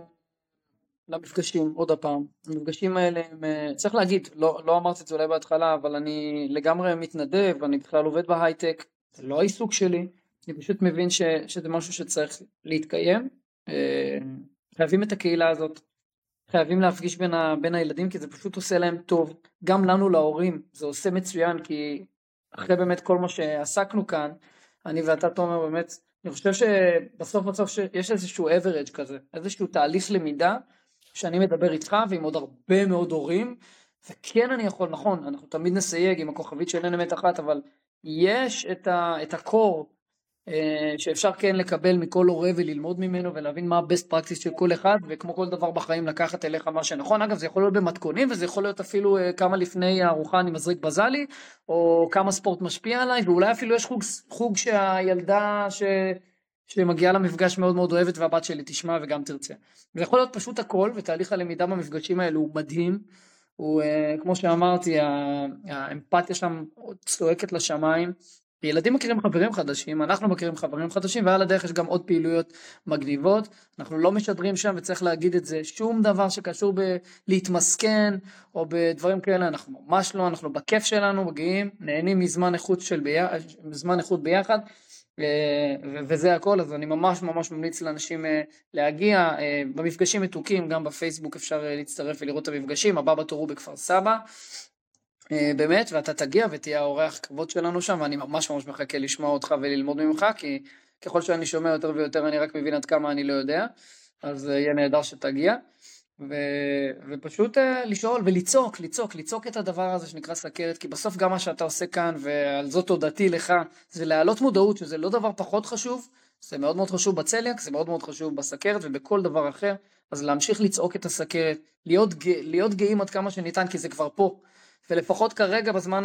למפגשים, עוד הפעם. המפגשים האלה, הם, אה, צריך להגיד, לא, לא אמרתי את זה אולי בהתחלה, אבל אני לגמרי מתנדב, אני בכלל עובד בהייטק, זה לא העיסוק שלי, אני פשוט מבין ש, שזה משהו שצריך להתקיים. אה, חייבים את הקהילה הזאת, חייבים להפגיש בין, ה, בין הילדים כי זה פשוט עושה להם טוב, גם לנו להורים זה עושה מצוין כי אחרי באמת כל מה שעסקנו כאן, אני ואתה תומר באמת אני חושב שבסוף בסוף יש איזשהו average כזה, איזשהו תהליך למידה שאני מדבר איתך ועם עוד הרבה מאוד הורים, וכן אני יכול, נכון, אנחנו תמיד נסייג עם הכוכבית של אין אמת אחת, אבל יש את, ה, את הקור שאפשר כן לקבל מכל הורה וללמוד ממנו ולהבין מה ה-best practice של כל אחד, וכמו כל דבר בחיים לקחת אליך מה שנכון. אגב, זה יכול להיות במתכונים וזה יכול להיות אפילו אה, כמה לפני הארוחה אני מזריק בזלי, או כמה ספורט משפיע עליי, ואולי אפילו יש חוג, חוג שהילדה ש... שמגיעה למפגש מאוד מאוד אוהבת והבת שלי תשמע וגם תרצה. זה יכול להיות פשוט הכל, ותהליך הלמידה במפגשים האלו הוא מדהים. הוא, אה, כמו שאמרתי, האמפתיה שם צועקת לשמיים. ילדים מכירים חברים חדשים, אנחנו מכירים חברים חדשים, ועל הדרך יש גם עוד פעילויות מגניבות. אנחנו לא משדרים שם, וצריך להגיד את זה, שום דבר שקשור בלהתמסכן, או בדברים כאלה, אנחנו ממש לא, אנחנו בכיף שלנו, מגיעים, נהנים מזמן איכות, של ביה, מזמן איכות ביחד. אה, וזה הכל, אז אני ממש ממש ממליץ לאנשים אה, להגיע. אה, במפגשים מתוקים, גם בפייסבוק אפשר להצטרף ולראות את המפגשים, הבא בתור הוא בכפר סבא. באמת, ואתה תגיע ותהיה האורח כבוד שלנו שם, ואני ממש ממש מחכה לשמוע אותך וללמוד ממך, כי ככל שאני שומע יותר ויותר אני רק מבין עד כמה אני לא יודע, אז יהיה נהדר שתגיע. ו... ופשוט uh, לשאול ולצעוק, לצעוק, לצעוק את הדבר הזה שנקרא סכרת, כי בסוף גם מה שאתה עושה כאן, ועל זאת תודתי לך, זה להעלות מודעות, שזה לא דבר פחות חשוב, זה מאוד מאוד חשוב בצליאק, זה מאוד מאוד חשוב בסכרת ובכל דבר אחר, אז להמשיך לצעוק את הסכרת, להיות, להיות גאים עד כמה שניתן, כי זה כבר פה, ולפחות כרגע בזמן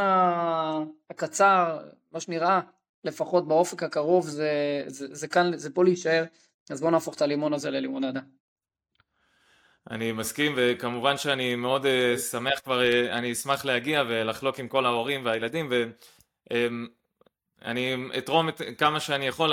הקצר, מה שנראה, לפחות באופק הקרוב, זה, זה, זה כאן, זה פה להישאר, אז בואו נהפוך את הלימון הזה ללימונדה. אני מסכים, וכמובן שאני מאוד uh, שמח כבר, uh, אני אשמח להגיע ולחלוק עם כל ההורים והילדים, ואני אמ, um, אתרום את, כמה שאני יכול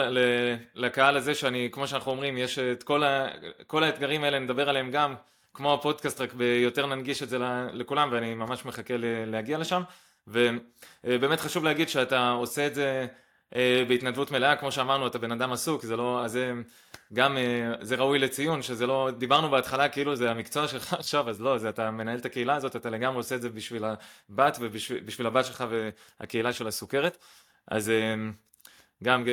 לקהל הזה, שאני, כמו שאנחנו אומרים, יש את כל, ה, כל האתגרים האלה, נדבר עליהם גם, כמו הפודקאסט, רק ביותר ננגיש את זה לכולם, ואני ממש מחכה להגיע לשם, ובאמת חשוב להגיד שאתה עושה את זה אה, בהתנדבות מלאה, כמו שאמרנו, אתה בן אדם עסוק, זה לא, אז זה גם, אה, זה ראוי לציון, שזה לא, דיברנו בהתחלה כאילו זה המקצוע שלך עכשיו, אז לא, זה אתה מנהל את הקהילה הזאת, אתה לגמרי עושה את זה בשביל הבת ובשביל הבת שלך והקהילה של הסוכרת, אז אה, גם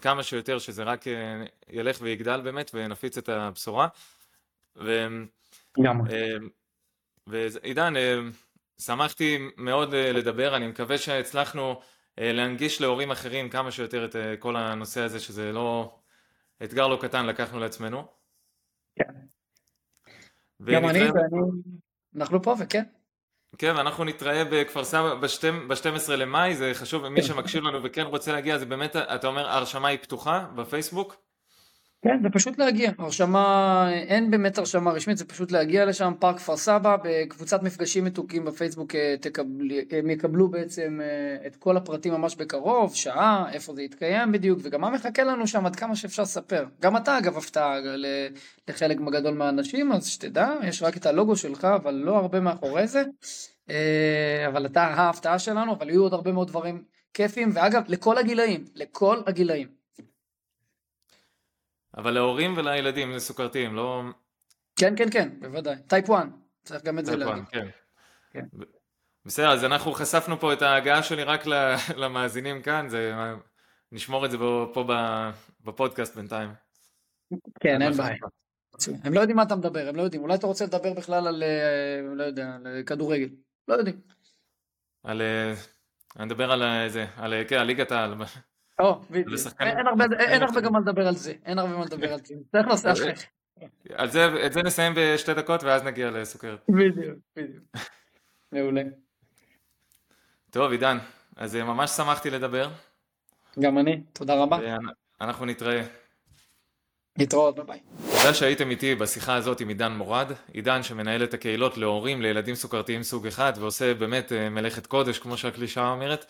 כמה שיותר שזה רק ילך ויגדל באמת ונפיץ את הבשורה. ו... ועידן, שמחתי מאוד לדבר, אני מקווה שהצלחנו אה, להנגיש להורים אחרים כמה שיותר את אה, כל הנושא הזה, שזה לא אתגר לא קטן לקחנו לעצמנו. כן. גם אני אנחנו פה וכן. כן, ואנחנו נתראה בכפר סבא ב-12 למאי, זה חשוב, מי שמקשיב לנו וכן רוצה להגיע, זה באמת, אתה אומר, ההרשמה היא פתוחה בפייסבוק? כן, זה פשוט להגיע. הרשמה, אין באמת הרשמה רשמית, זה פשוט להגיע לשם, פארק כפר סבא, בקבוצת מפגשים מתוקים בפייסבוק אה, תקבל, הם יקבלו בעצם אה, את כל הפרטים ממש בקרוב, שעה, איפה זה יתקיים בדיוק, וגם מה מחכה לנו שם עד כמה שאפשר לספר. גם אתה אגב הפתעה לחלק גדול מהאנשים, אז שתדע, יש רק את הלוגו שלך, אבל לא הרבה מאחורי זה. אה, אבל אתה ההפתעה שלנו, אבל יהיו עוד הרבה מאוד דברים כיפים, ואגב, לכל הגילאים, לכל הגילאים. אבל להורים ולילדים זה סוכרתיים, לא... כן, כן, כן, בוודאי. טייפ 1, צריך גם את זה להגיד. כן. כן. בסדר, אז אנחנו חשפנו פה את ההגעה שלי רק למאזינים כאן, זה... נשמור את זה פה בפודקאסט בינתיים. כן, אין בעיה. הם לא יודעים מה אתה מדבר, הם לא יודעים. אולי אתה רוצה לדבר בכלל על, אה, לא יודע, על כדורגל. לא יודעים. על... אה, אני מדבר על זה, על, כן, על ליגת העל. אין הרבה גם מה לדבר על זה, אין הרבה מה לדבר על זה. צריך נושא אחר. את זה נסיים בשתי דקות ואז נגיע לסוכרת. בדיוק, בדיוק. מעולה. טוב, עידן, אז אה, ממש שמחתי לדבר. גם אני, תודה רבה. אנחנו נתראה. להתראות, ביי ביי. תודה שהייתם איתי בשיחה הזאת עם עידן מורד, עידן שמנהל את הקהילות להורים לילדים סוכרתיים סוג אחד ועושה באמת אה, מלאכת קודש כמו שהקלישאה אומרת.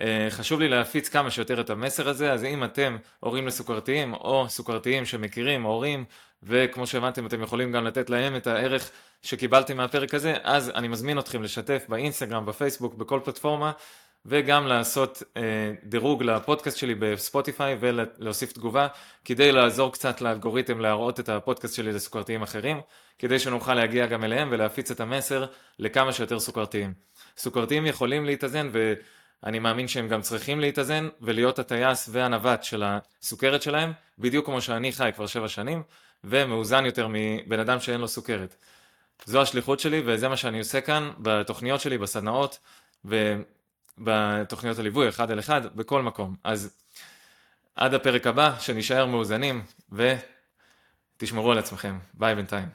אה, חשוב לי להפיץ כמה שיותר את המסר הזה, אז אם אתם הורים לסוכרתיים או סוכרתיים שמכירים הורים, וכמו שהבנתם אתם יכולים גם לתת להם את הערך שקיבלתם מהפרק הזה, אז אני מזמין אתכם לשתף באינסטגרם, בפייסבוק, בכל פלטפורמה, וגם לעשות אה, דירוג לפודקאסט שלי בספוטיפיי ולהוסיף תגובה, כדי לעזור קצת לאלגוריתם להראות את הפודקאסט שלי לסוכרתיים אחרים, כדי שנוכל להגיע גם אליהם ולהפיץ את המסר לכמה שיותר סוכרתיים. סוכרתיים יכולים להתאזן ו... אני מאמין שהם גם צריכים להתאזן ולהיות הטייס והנווט של הסוכרת שלהם, בדיוק כמו שאני חי כבר שבע שנים, ומאוזן יותר מבן אדם שאין לו סוכרת. זו השליחות שלי וזה מה שאני עושה כאן בתוכניות שלי, בסדנאות ובתוכניות הליווי, אחד על אחד, בכל מקום. אז עד הפרק הבא, שנשאר מאוזנים ותשמרו על עצמכם. ביי בינתיים.